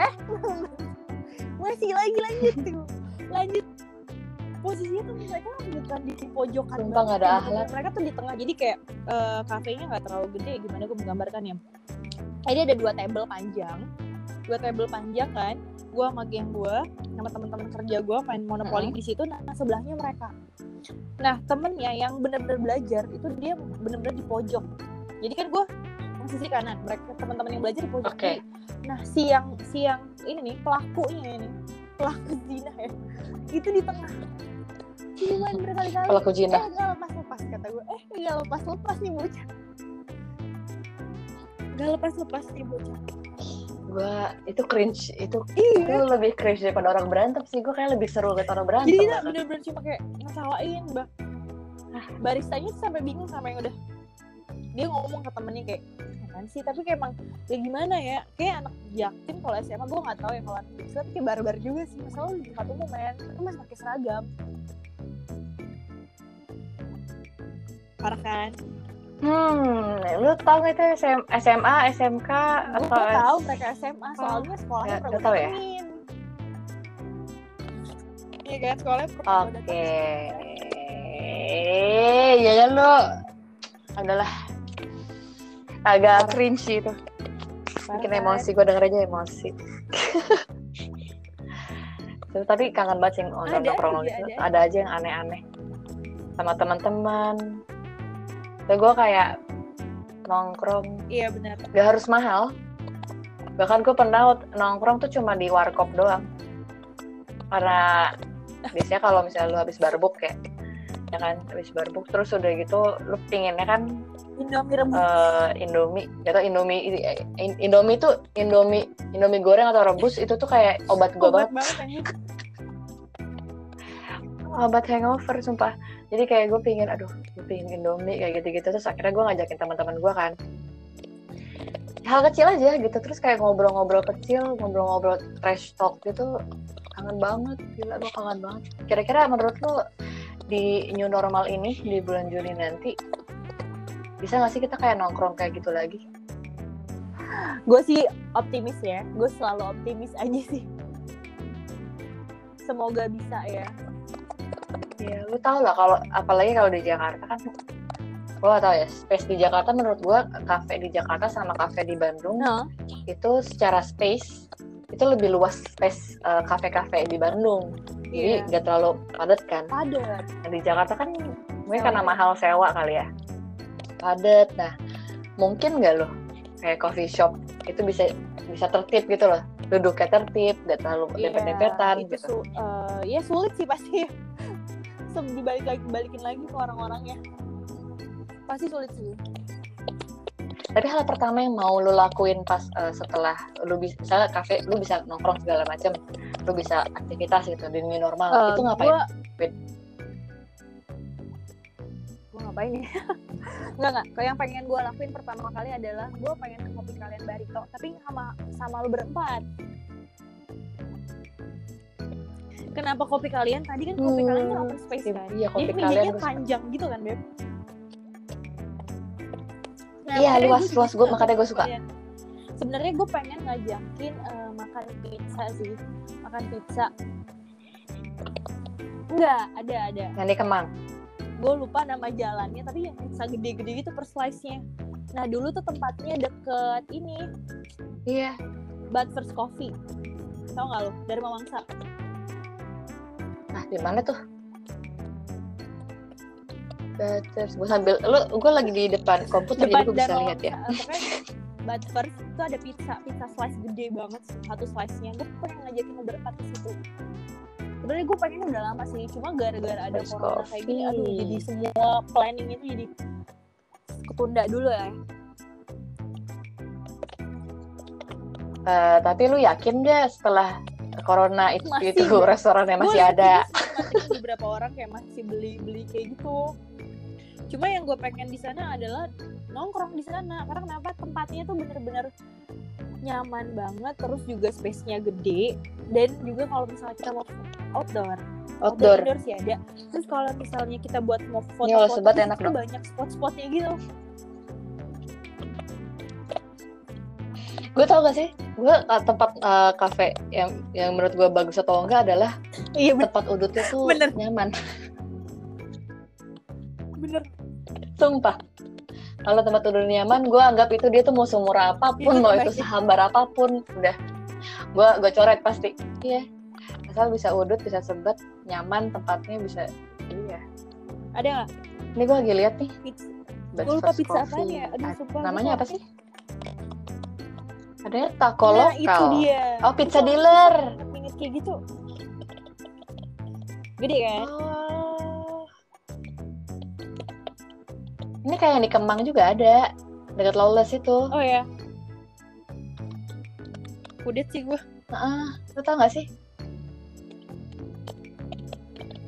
Eh masih lagi lanjut tuh. Lanjut posisinya tuh mereka bukan di pojokan Sumpah, banget ada ya, akhlak. mereka tuh di tengah. Jadi kayak eh, kafenya nggak terlalu gede. Gimana gue menggambarkannya jadi ada dua table panjang. Dua table panjang kan. Gue sama geng gue sama teman-teman kerja gue main monopoli Mm-hmm. di situ. Nah sebelahnya mereka. Nah temennya yang bener-bener belajar itu dia bener-bener di pojok. Jadi kan gue sisi kanan. Mereka teman-teman yang belajar di pojok. Kiri. nah si yang si yang ini nih pelakunya ini pelaku zina ya. Itu di tengah cuman berkali-kali. Pelaku eh zina nggak lepas lepas kata gue. Eh nggak lepas lepas nih bocah. Nggak lepas lepas nih bocah. Gue itu cringe itu itu iya lebih cringe daripada orang berantem sih. Gue kayak lebih seru liat orang berantem jadi bener-bener cuma kayak ngetawain bah baristanya sampai bingung sama yang udah dia ngomong ke temennya kayak kan sih? Tapi kayak emang ya gimana ya? Kayak anak jaktim kalau SMA gue nggak tahu ya kalau anak tapi kayak barbar juga sih. Masalah di tempat umum men? Itu masih pakai seragam. Parah kan? Hmm lu tau gak itu SM, SMA SMK gue atau tahu S- mereka SMA soalnya sekolahnya nggak tahu ya? Iya kan? Sekolahnya oke gua datengin. ya kan lu? Adalah agak cringe itu. Bikin kan? emosi gue denger aja emosi. Terus, tapi kangen banget sih nonton aja, gitu ada. ada aja yang aneh-aneh. Sama teman-teman. Terus gue kayak nongkrong. Iya benar. gak harus mahal. Bahkan gue pernah nongkrong tuh cuma di warkop doang. Karena biasanya kalau misalnya lu habis barbuk ya ya kan habis barbuk terus udah gitu lu pinginnya kan Indomie rebus. eh, Indomie. Atau Indomie in- Indomie tuh Indomie Indomie goreng atau rebus itu tuh kayak obat gue Obat banget. banget obat hangover sumpah. Jadi kayak gue pingin aduh gue pingin Indomie kayak gitu-gitu. Terus akhirnya gue ngajakin teman-teman gue kan. Hal kecil aja gitu. Terus kayak ngobrol-ngobrol kecil ngobrol-ngobrol trash talk gitu kangen banget. Gila gue kangen banget. Kira-kira menurut lo di new normal ini di bulan Juni nanti bisa nggak sih kita kayak nongkrong kayak gitu lagi Gue sih optimis ya. Gue selalu optimis aja sih. Semoga bisa ya. ya lu tau lah kalau apalagi kalau di Jakarta kan gue gak tau ya space di Jakarta menurut gue kafe di Jakarta sama kafe di Bandung Nah, itu secara space itu lebih luas space eh, kafe-kafe di Bandung jadi Iya. nggak terlalu padat kan padat. Nah, di Jakarta kan mungkin Sewa karena mahal sewa kali ya padat nah mungkin nggak loh kayak coffee shop itu bisa bisa tertib gitu loh duduknya tertib nggak terlalu Iya, dempet-dempetan itu gitu su- eh, ya sulit sih pasti. Dibalik lagi balikin lagi ke orang-orangnya. Pasti sulit sih. tapi hal pertama yang mau lu lakuin pas eh, setelah lu bisa misalnya kafe lu bisa nongkrong segala macam lu bisa aktivitas gitu di new normal Eh, itu ngapain Gua, gua ngapain ya? Enggak enggak. Kalau yang pengen gue lakuin pertama kali adalah gue pengen ke kopi kalian Barito, tapi sama sama lu berempat. Kenapa kopi kalian? Tadi kan kopi kalian kan Hmm, open space kan. iya kopi Jadi kalian mejanya panjang gitu kan, Beb. Nah, Iya, luas, luas. Suka makanya kopi suka. kalian. Sebenarnya gue pengen ngajakin eh, makan pizza sih. Makan pizza. Enggak, ada ada. yang di Kemang gue lupa nama jalannya tapi yang pizza gede-gede gitu per slice-nya. Nah dulu tuh tempatnya deket ini. Iya. Bad First Coffee. Tau gak lo dari Mamangsa. Nah di mana tuh? Terus gue sambil lu gue lagi di depan komputer jadi gue bisa lihat ya. Bad First itu ada pizza. Pizza slice gede banget satu slice-nya. Gue pengen ngajakin lo berempat ke situ sebenarnya gue pengen udah lama sih cuma gara-gara ada Fresh corona kayak gini aduh coffee. jadi semua planning itu jadi ketunda dulu ya Eh, tapi lu yakin gak setelah corona itu, Masih itu restorannya masih ada? beberapa orang kayak masih beli-beli kayak gitu cuma yang gue pengen di sana adalah nongkrong di sana karena kenapa tempatnya tuh bener-bener nyaman banget terus juga space-nya gede dan juga kalau misalnya kita mau outdoor Outdoor. indoor sih ada terus kalau misalnya kita buat mau foto Ini kalau foto sebat tuh enak itu banyak spot-spotnya gitu Gue tau gak sih? Gue tempat eh, kafe yang yang menurut gue bagus atau enggak adalah iya tempat udutnya tuh Bener. nyaman. bener Sumpah. Kalau tempat tidur nyaman, gue anggap itu dia tuh mau semurah apa pun, Itu mau itu sehambar apa pun, udah. Gue gue coret pasti. Iya. Asal bisa udut, bisa sebat, nyaman tempatnya bisa. Iya. ada nggak Ini gue lagi lihat nih. gue lupa pizza apaan ya aduh Ad- sumpah Namanya apa sih? Adanya taco nah lokal. itu dia Oh, pizza dealer. inget kayak gitu gede kan Oh. Ini kayak yang di Kemang juga ada. Dekat Lawless itu. oh ya udah sih gue Heeh. Lu tau gak sih?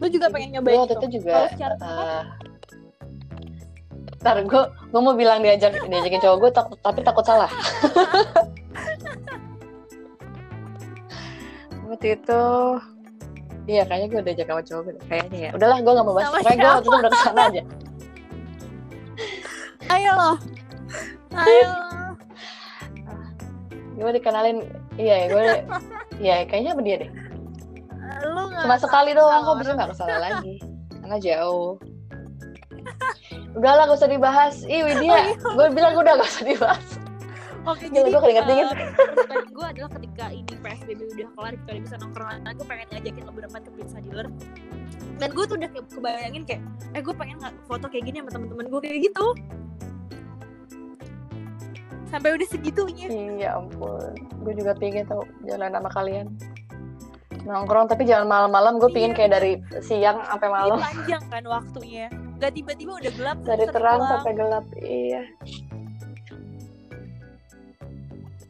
lu juga pengen nyobain waktu itu itu juga kalau secara tempat eh, Ntar gue gue mau bilang diajak diajakin cowok gue tak, tapi takut salah. waktu itu Iya kayaknya gue diajak sama cowok gue. Kayaknya ya Udahlah gue gak mau bahas Sama Pokoknya gue waktu itu udah ke sana aja ayo loh ayo. Gue dikenalin Iya ya gue Iya kayaknya sama dia deh lu nggak Cuma sekali doang kok bisa gak ke sana lagi Karena jauh Udahlah gak usah dibahas Ih Oh, Widya iya. Gue bilang udah gak usah dibahas Oke, Gila, jadi gua keringet dingin. gue adalah ketika ini PSBB udah kelar, kita udah bisa nongkrong lagi, gue pengen ngajakin lo berempat ke pizza dealer. Dan gue tuh udah kebayangin kayak, eh gue pengen nggak foto kayak gini sama temen-temen gue kayak gitu. Sampai udah segitunya. Iya ampun, gue juga pingin tau jalan sama kalian nongkrong tapi jangan malam-malam gue pingin Iya. kayak dari siang sampai Ini malam panjang kan waktunya. Gak tiba-tiba udah gelap. dari terang pulang. sampai gelap iya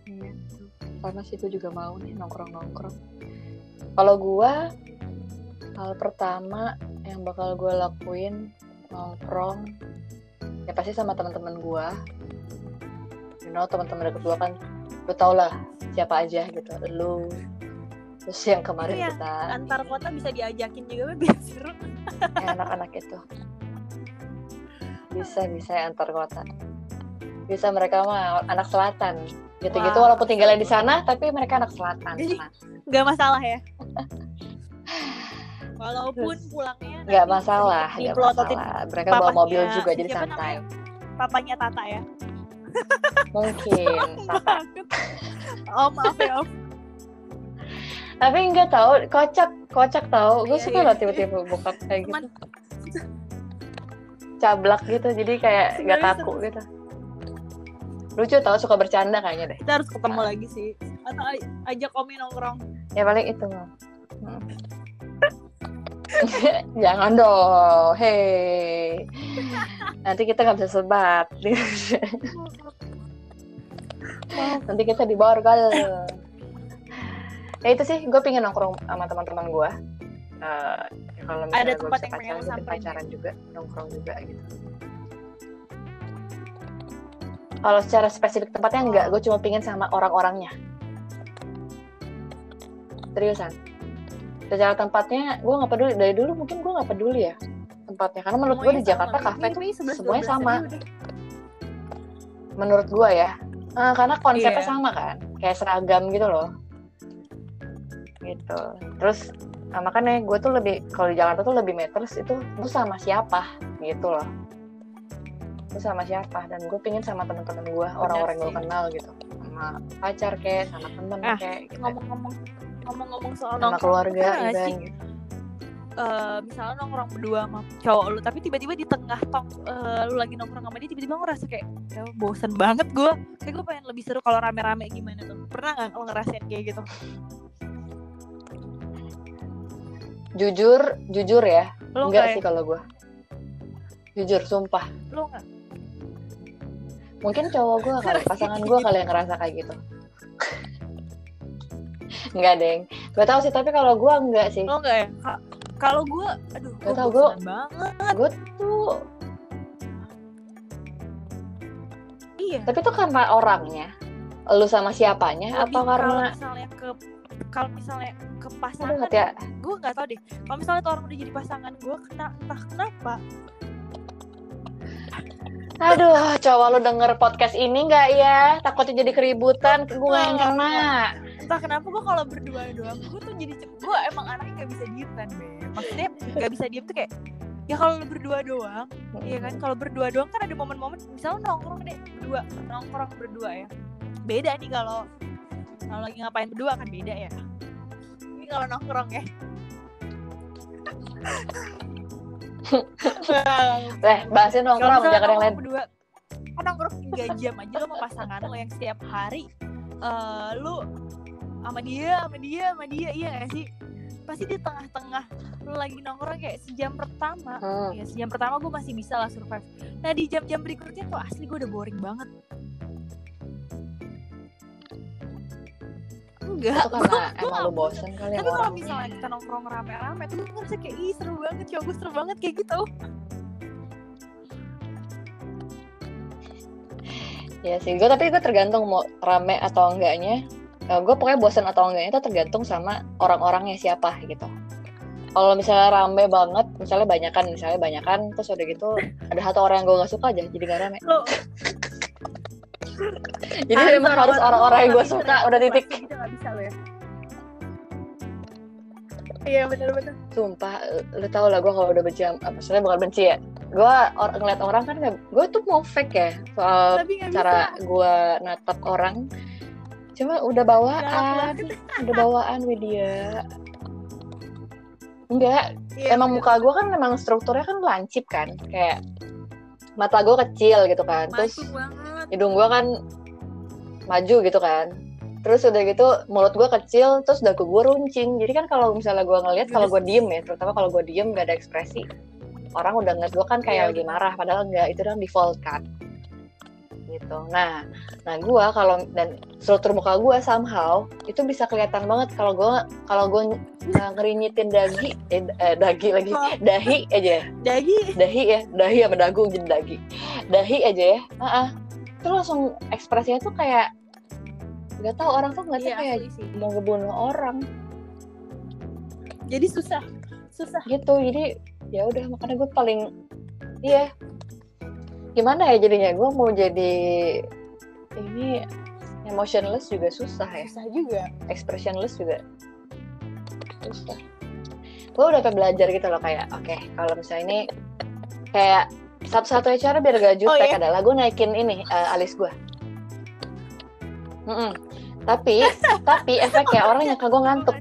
Iya, sama sih gue juga mau nih nongkrong-nongkrong kalau gue hal pertama yang bakal gue lakuin nongkrong ya pasti sama teman-teman gue know teman-teman deket gue kan lu tau lah siapa aja gitu lu. Terus yang kemarin Iya, kita Antar kota bisa diajakin juga biar seru. anak-anak itu. Bisa bisa ya antar kota. Bisa mereka mah anak selatan. Gitu-gitu Wah, walaupun tinggalnya di sana tapi mereka anak selatan. Jadi, Nah, Gak masalah ya. Walaupun pulangnya nggak masalah nggak masalah. Mereka bawa mobil juga jadi santai namanya? papanya Tata ya. Mungkin oh maaf ya om. tapi nggak tahu kocak kocak tahu gue Iya, suka iya. loh tiba-tiba bokap kayak gitu cablak gitu jadi kayak nggak kaku gitu lucu tau suka bercanda kayaknya deh kita harus ketemu lagi sih. Atau aj- ajak Omi nongkrong. ya paling itu mah Hmm. jangan dong hei. Nanti kita nggak bisa sebat. Nanti kita di borgol ya itu sih gue pengen nongkrong sama teman-teman gue ya kalau misalnya Ada gue tempat yang pacaran samperin pacaran juga nongkrong juga gitu. Kalau secara spesifik tempatnya enggak gue cuma pengen sama orang-orangnya. Seriusan secara tempatnya gue nggak peduli. Dari dulu mungkin gue nggak peduli ya tempatnya. Karena menurut gue di Jakarta kafe tuh 11, semuanya 12 sama. menurut gue ya. Eh, karena konsepnya Iya. sama kan. Kayak seragam gitu loh. Gitu. Terus nah, makanya gue tuh lebih kalau di Jakarta tuh lebih meters itu lu sama siapa? Gitu loh. Lu sama siapa? Dan gue pingin sama teman-teman gue orang-orang yang gue kenal gitu. Sama pacar kayak sama temen Ah, kayak gitu. Ngomong-ngomong ngomong-ngomong soal sama nongkrong, keluarga sih, eh, misalnya nongkrong berdua sama cowok lu tapi tiba-tiba di tengah tong eh, lu lagi nongkrong sama dia tiba-tiba ngerasa kayak ya bosen banget gue kayak gue pengen lebih seru kalau rame-rame gimana tuh? Pernah nggak lo ngerasain kayak gitu? Jujur jujur ya. Lo enggak nggak sih ya? kalau gue jujur sumpah. Lo nggak? mungkin cowok gue kali pasangan gue kali yang ngerasa kayak gitu enggak deng gue tahu sih tapi kalau gue enggak sih. Lo nggak ya? Ka- Kalau gue, aduh, gue Gak tau, gua- bosan banget. gue tuh Iya. tapi tuh karena orangnya. Lu sama siapanya Lebih atau kalau karena misalnya ke kalau misalnya ke pasangan hati ya gue nggak tahu deh. Kalau misalnya tuh orang udah jadi pasangan gue kena entah kenapa. Aduh cowok lu denger podcast ini nggak ya? Takutnya jadi keributan gue yang kena entah kenapa gue kalau berdua doang gue tuh jadi gue emang anaknya nggak bisa diem kan be. Maksudnya nggak bisa diem tuh kayak ya kalau lu berdua doang Iya kan? Kalau berdua doang kan ada momen-momen misalnya nongkrong deh berdua nongkrong berdua ya. Beda nih kalau kalau lagi ngapain berdua kan beda ya. Ini kalau nongkrong ya. Eh bahasin nongkrong jangan yang lain. berdua kan nongkrong tiga jam aja lo sama pasangan lo yang setiap hari eh lu sama dia sama dia sama dia iya gak sih? Pasti di tengah-tengah lu lagi nongkrong kayak sejam pertama. Hmm. ya sejam pertama gue masih bisa lah survive. Nah di jam-jam berikutnya tuh asli gue udah boring banget. Enggak. Itu karena emang lu bosen. kali tapi sama kalau misalnya kita nongkrong rame-rame tuh gue ngerasa kayak ih seru banget cowok gue seru banget kayak gitu. Ya sih gue tapi gue tergantung mau rame atau enggaknya gue pokoknya bosen atau enggaknya itu tergantung sama orang-orangnya siapa gitu. Kalau misalnya rame banget misalnya banyakan misalnya banyakan terus udah gitu ada satu orang yang gue gak suka aja jadi gak rame. Lo jadi memang harus orang-orang yang gue suka udah titik. ya. Iya bener-bener sumpah lu tau lah gue kalau udah benci sama- maksudnya bukan benci ya gue or, ngeliat orang kan gue tuh mau fake ya soal cara gue natap orang cuma udah bawaan udah bawaan Widya. Enggak Iya, emang muka gue kan memang strukturnya kan lancip kan. Kayak mata gue kecil gitu kan. Terus banget. hidung gue kan maju gitu kan. Terus udah gitu mulut gue kecil terus dagu gue runcing. Jadi kan kalau misalnya gue ngeliat kalau gue diem ya terutama kalau gue diem gak ada ekspresi orang udah ngeliat gue kan kayak lagi benar. marah padahal enggak itu kan default kan gitu. Nah nah gue kalau dan struktur muka gue somehow itu bisa kelihatan banget kalau gue kalau gue uh, ngerinyitin dagi eh, eh, dagi lagi Oh. dahi aja ya. Dagi dahi ya dahi sama dagu jadi dagi dahi aja ya Heeh. itu langsung ekspresinya tuh kayak nggak tahu orang tuh ngeliatnya iya kayak sih. mau ngebunuh orang. Jadi susah susah. Gitu jadi ya udah makanya gue paling iya gimana ya jadinya? Gue mau jadi ini emotionless juga susah ya. Susah juga. Expressionless juga. Susah. Gue udah kayak belajar gitu loh kayak oke kalau misalnya ini kayak satu-satunya cara biar gak jutek iya? adalah gue naikin ini eh, alis gue Mm-mm. tapi tapi efeknya orang yang gue ngantuk.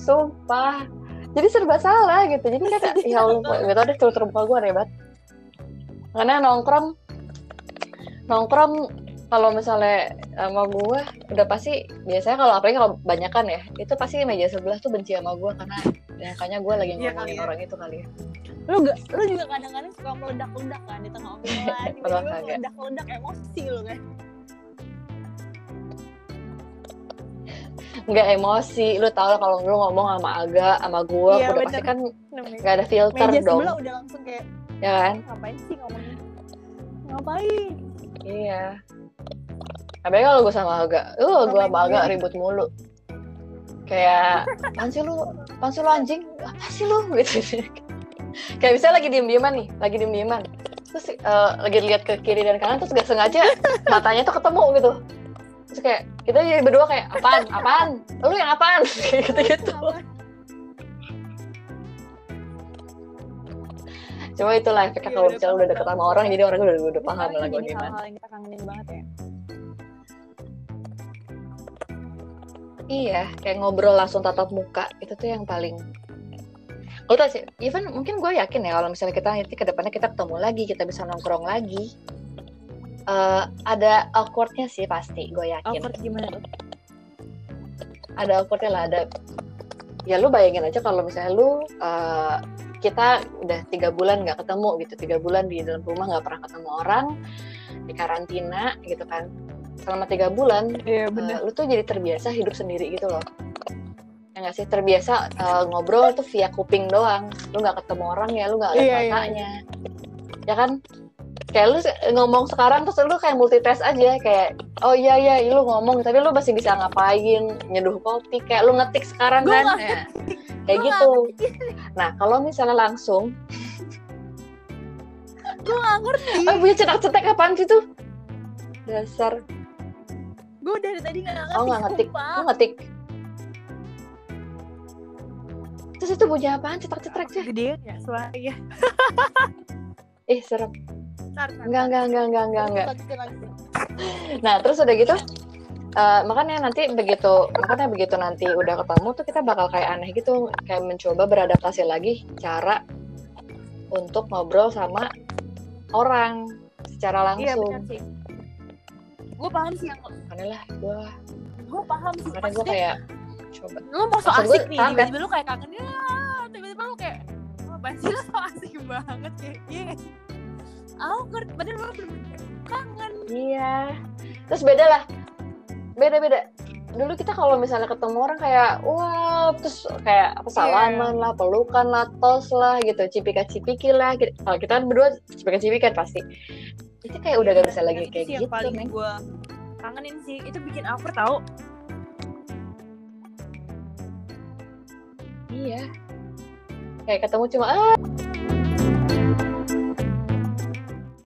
Sumpah jadi serba salah gitu. Jadi kayak ya Allah gak tau deh struktur muka gue aneh banget. Karena nongkrong nongkrong kalau misalnya sama gue udah pasti biasanya kalau apalagi kalau banyakan ya itu pasti meja sebelah tuh benci sama gue karena ya kayaknya gue lagi Iya ngomongin ya. orang itu kali ya. Lu gak lu juga kadang-kadang suka meledak-ledak kan di tengah obrolan tiba-tiba kagak. meledak-ledak emosi lu kan nggak emosi. Lu tau lah kalau lu ngomong sama Aga sama gue Iya, udah bener. pasti kan nggak ada filter meja dong. sebelah udah langsung kayak ya kan? Ngapain sih ngomongnya? Ngapain? Iya. Apalagi kalau gue sama Aga, uh gue sama Aga ribut mulu. Kayak, apaan sih lu, apaan sih lu anjing, apa sih lu, gitu. Kayak misalnya lagi diem-dieman nih, lagi diem-dieman. Terus eh, lagi lihat ke kiri dan kanan, terus gak sengaja matanya tuh ketemu gitu. Terus kayak, kita jadi berdua kayak, apaan, apaan, lu yang apaan, kayak gitu-gitu. Cuma itulah efeknya Iya, kalau misalnya udah deket sama orang, jadi orang udah, udah paham Sekarang lah gue gimana. hal-hal yang kita kangenin banget ya Iya, kayak ngobrol langsung tatap muka itu tuh yang paling. Lo tau sih, even mungkin gue yakin ya kalau misalnya kita nanti ke depannya kita ketemu lagi, kita bisa nongkrong lagi. Eh, ada awkwardnya sih pasti gue yakin. Awkward gimana tuh? ada awkwardnya lah ada ya lu bayangin aja kalau misalnya lu eh, kita udah tiga bulan nggak ketemu gitu tiga bulan di dalam rumah nggak pernah ketemu orang di karantina gitu kan. Selama tiga bulan Iya eh, lu tuh jadi terbiasa hidup sendiri gitu loh. Ya nggak sih? Terbiasa eh, ngobrol tuh via kuping doang. Lu nggak ketemu orang ya lu nggak lihat Iya, iya, matanya. ya kan kayak lu ngomong sekarang terus lu kayak multitask aja kayak oh iya iya lu ngomong tapi lu masih bisa ngapain? Nyeduh kopi kayak lu ngetik sekarang Gua kan? Ya, kayak Gua gitu. nah kalau misalnya langsung Gue gak ngerti. ah punya cetak-cetak apaan sih tuh? Dasar. Gue dari tadi gak ngerti. oh nggak ngetik. lu ngetik. Terus itu bunyi apaan? Cetak-cetak aja Gedean ya suaranya. ih serem Ntar, ntar, enggak enggak enggak enggak enggak enggak. Nah, terus udah gitu, eh, makanya nanti begitu, makanya begitu nanti udah ketemu tuh kita bakal kayak aneh gitu, kayak mencoba beradaptasi lagi cara untuk ngobrol sama orang secara Iya langsung. sih. Gue paham sih yang lah, gue, gue paham sih. makanya gue kayak coba. lu mau so asik nih, paham kan? tiba-tiba lu kayak kangen ya, tiba-tiba lu kayak "Oh, apa sih lu so asik banget kayak iya Awkward, padahal lu belum kangen. Iya. Terus beda lah, beda-beda. Dulu kita kalau misalnya ketemu orang kayak, wah, terus kayak apa salaman lah, pelukan lah, tos lah, gitu, cipika-cipiki lah. gitu. Kalau kita kan berdua cipika-cipikan pasti. Itu kayak udah gak bisa lagi kayak sih yang gitu, paling men. gue kangenin sih, itu bikin awkward tau. Iya. Kayak ketemu cuma ah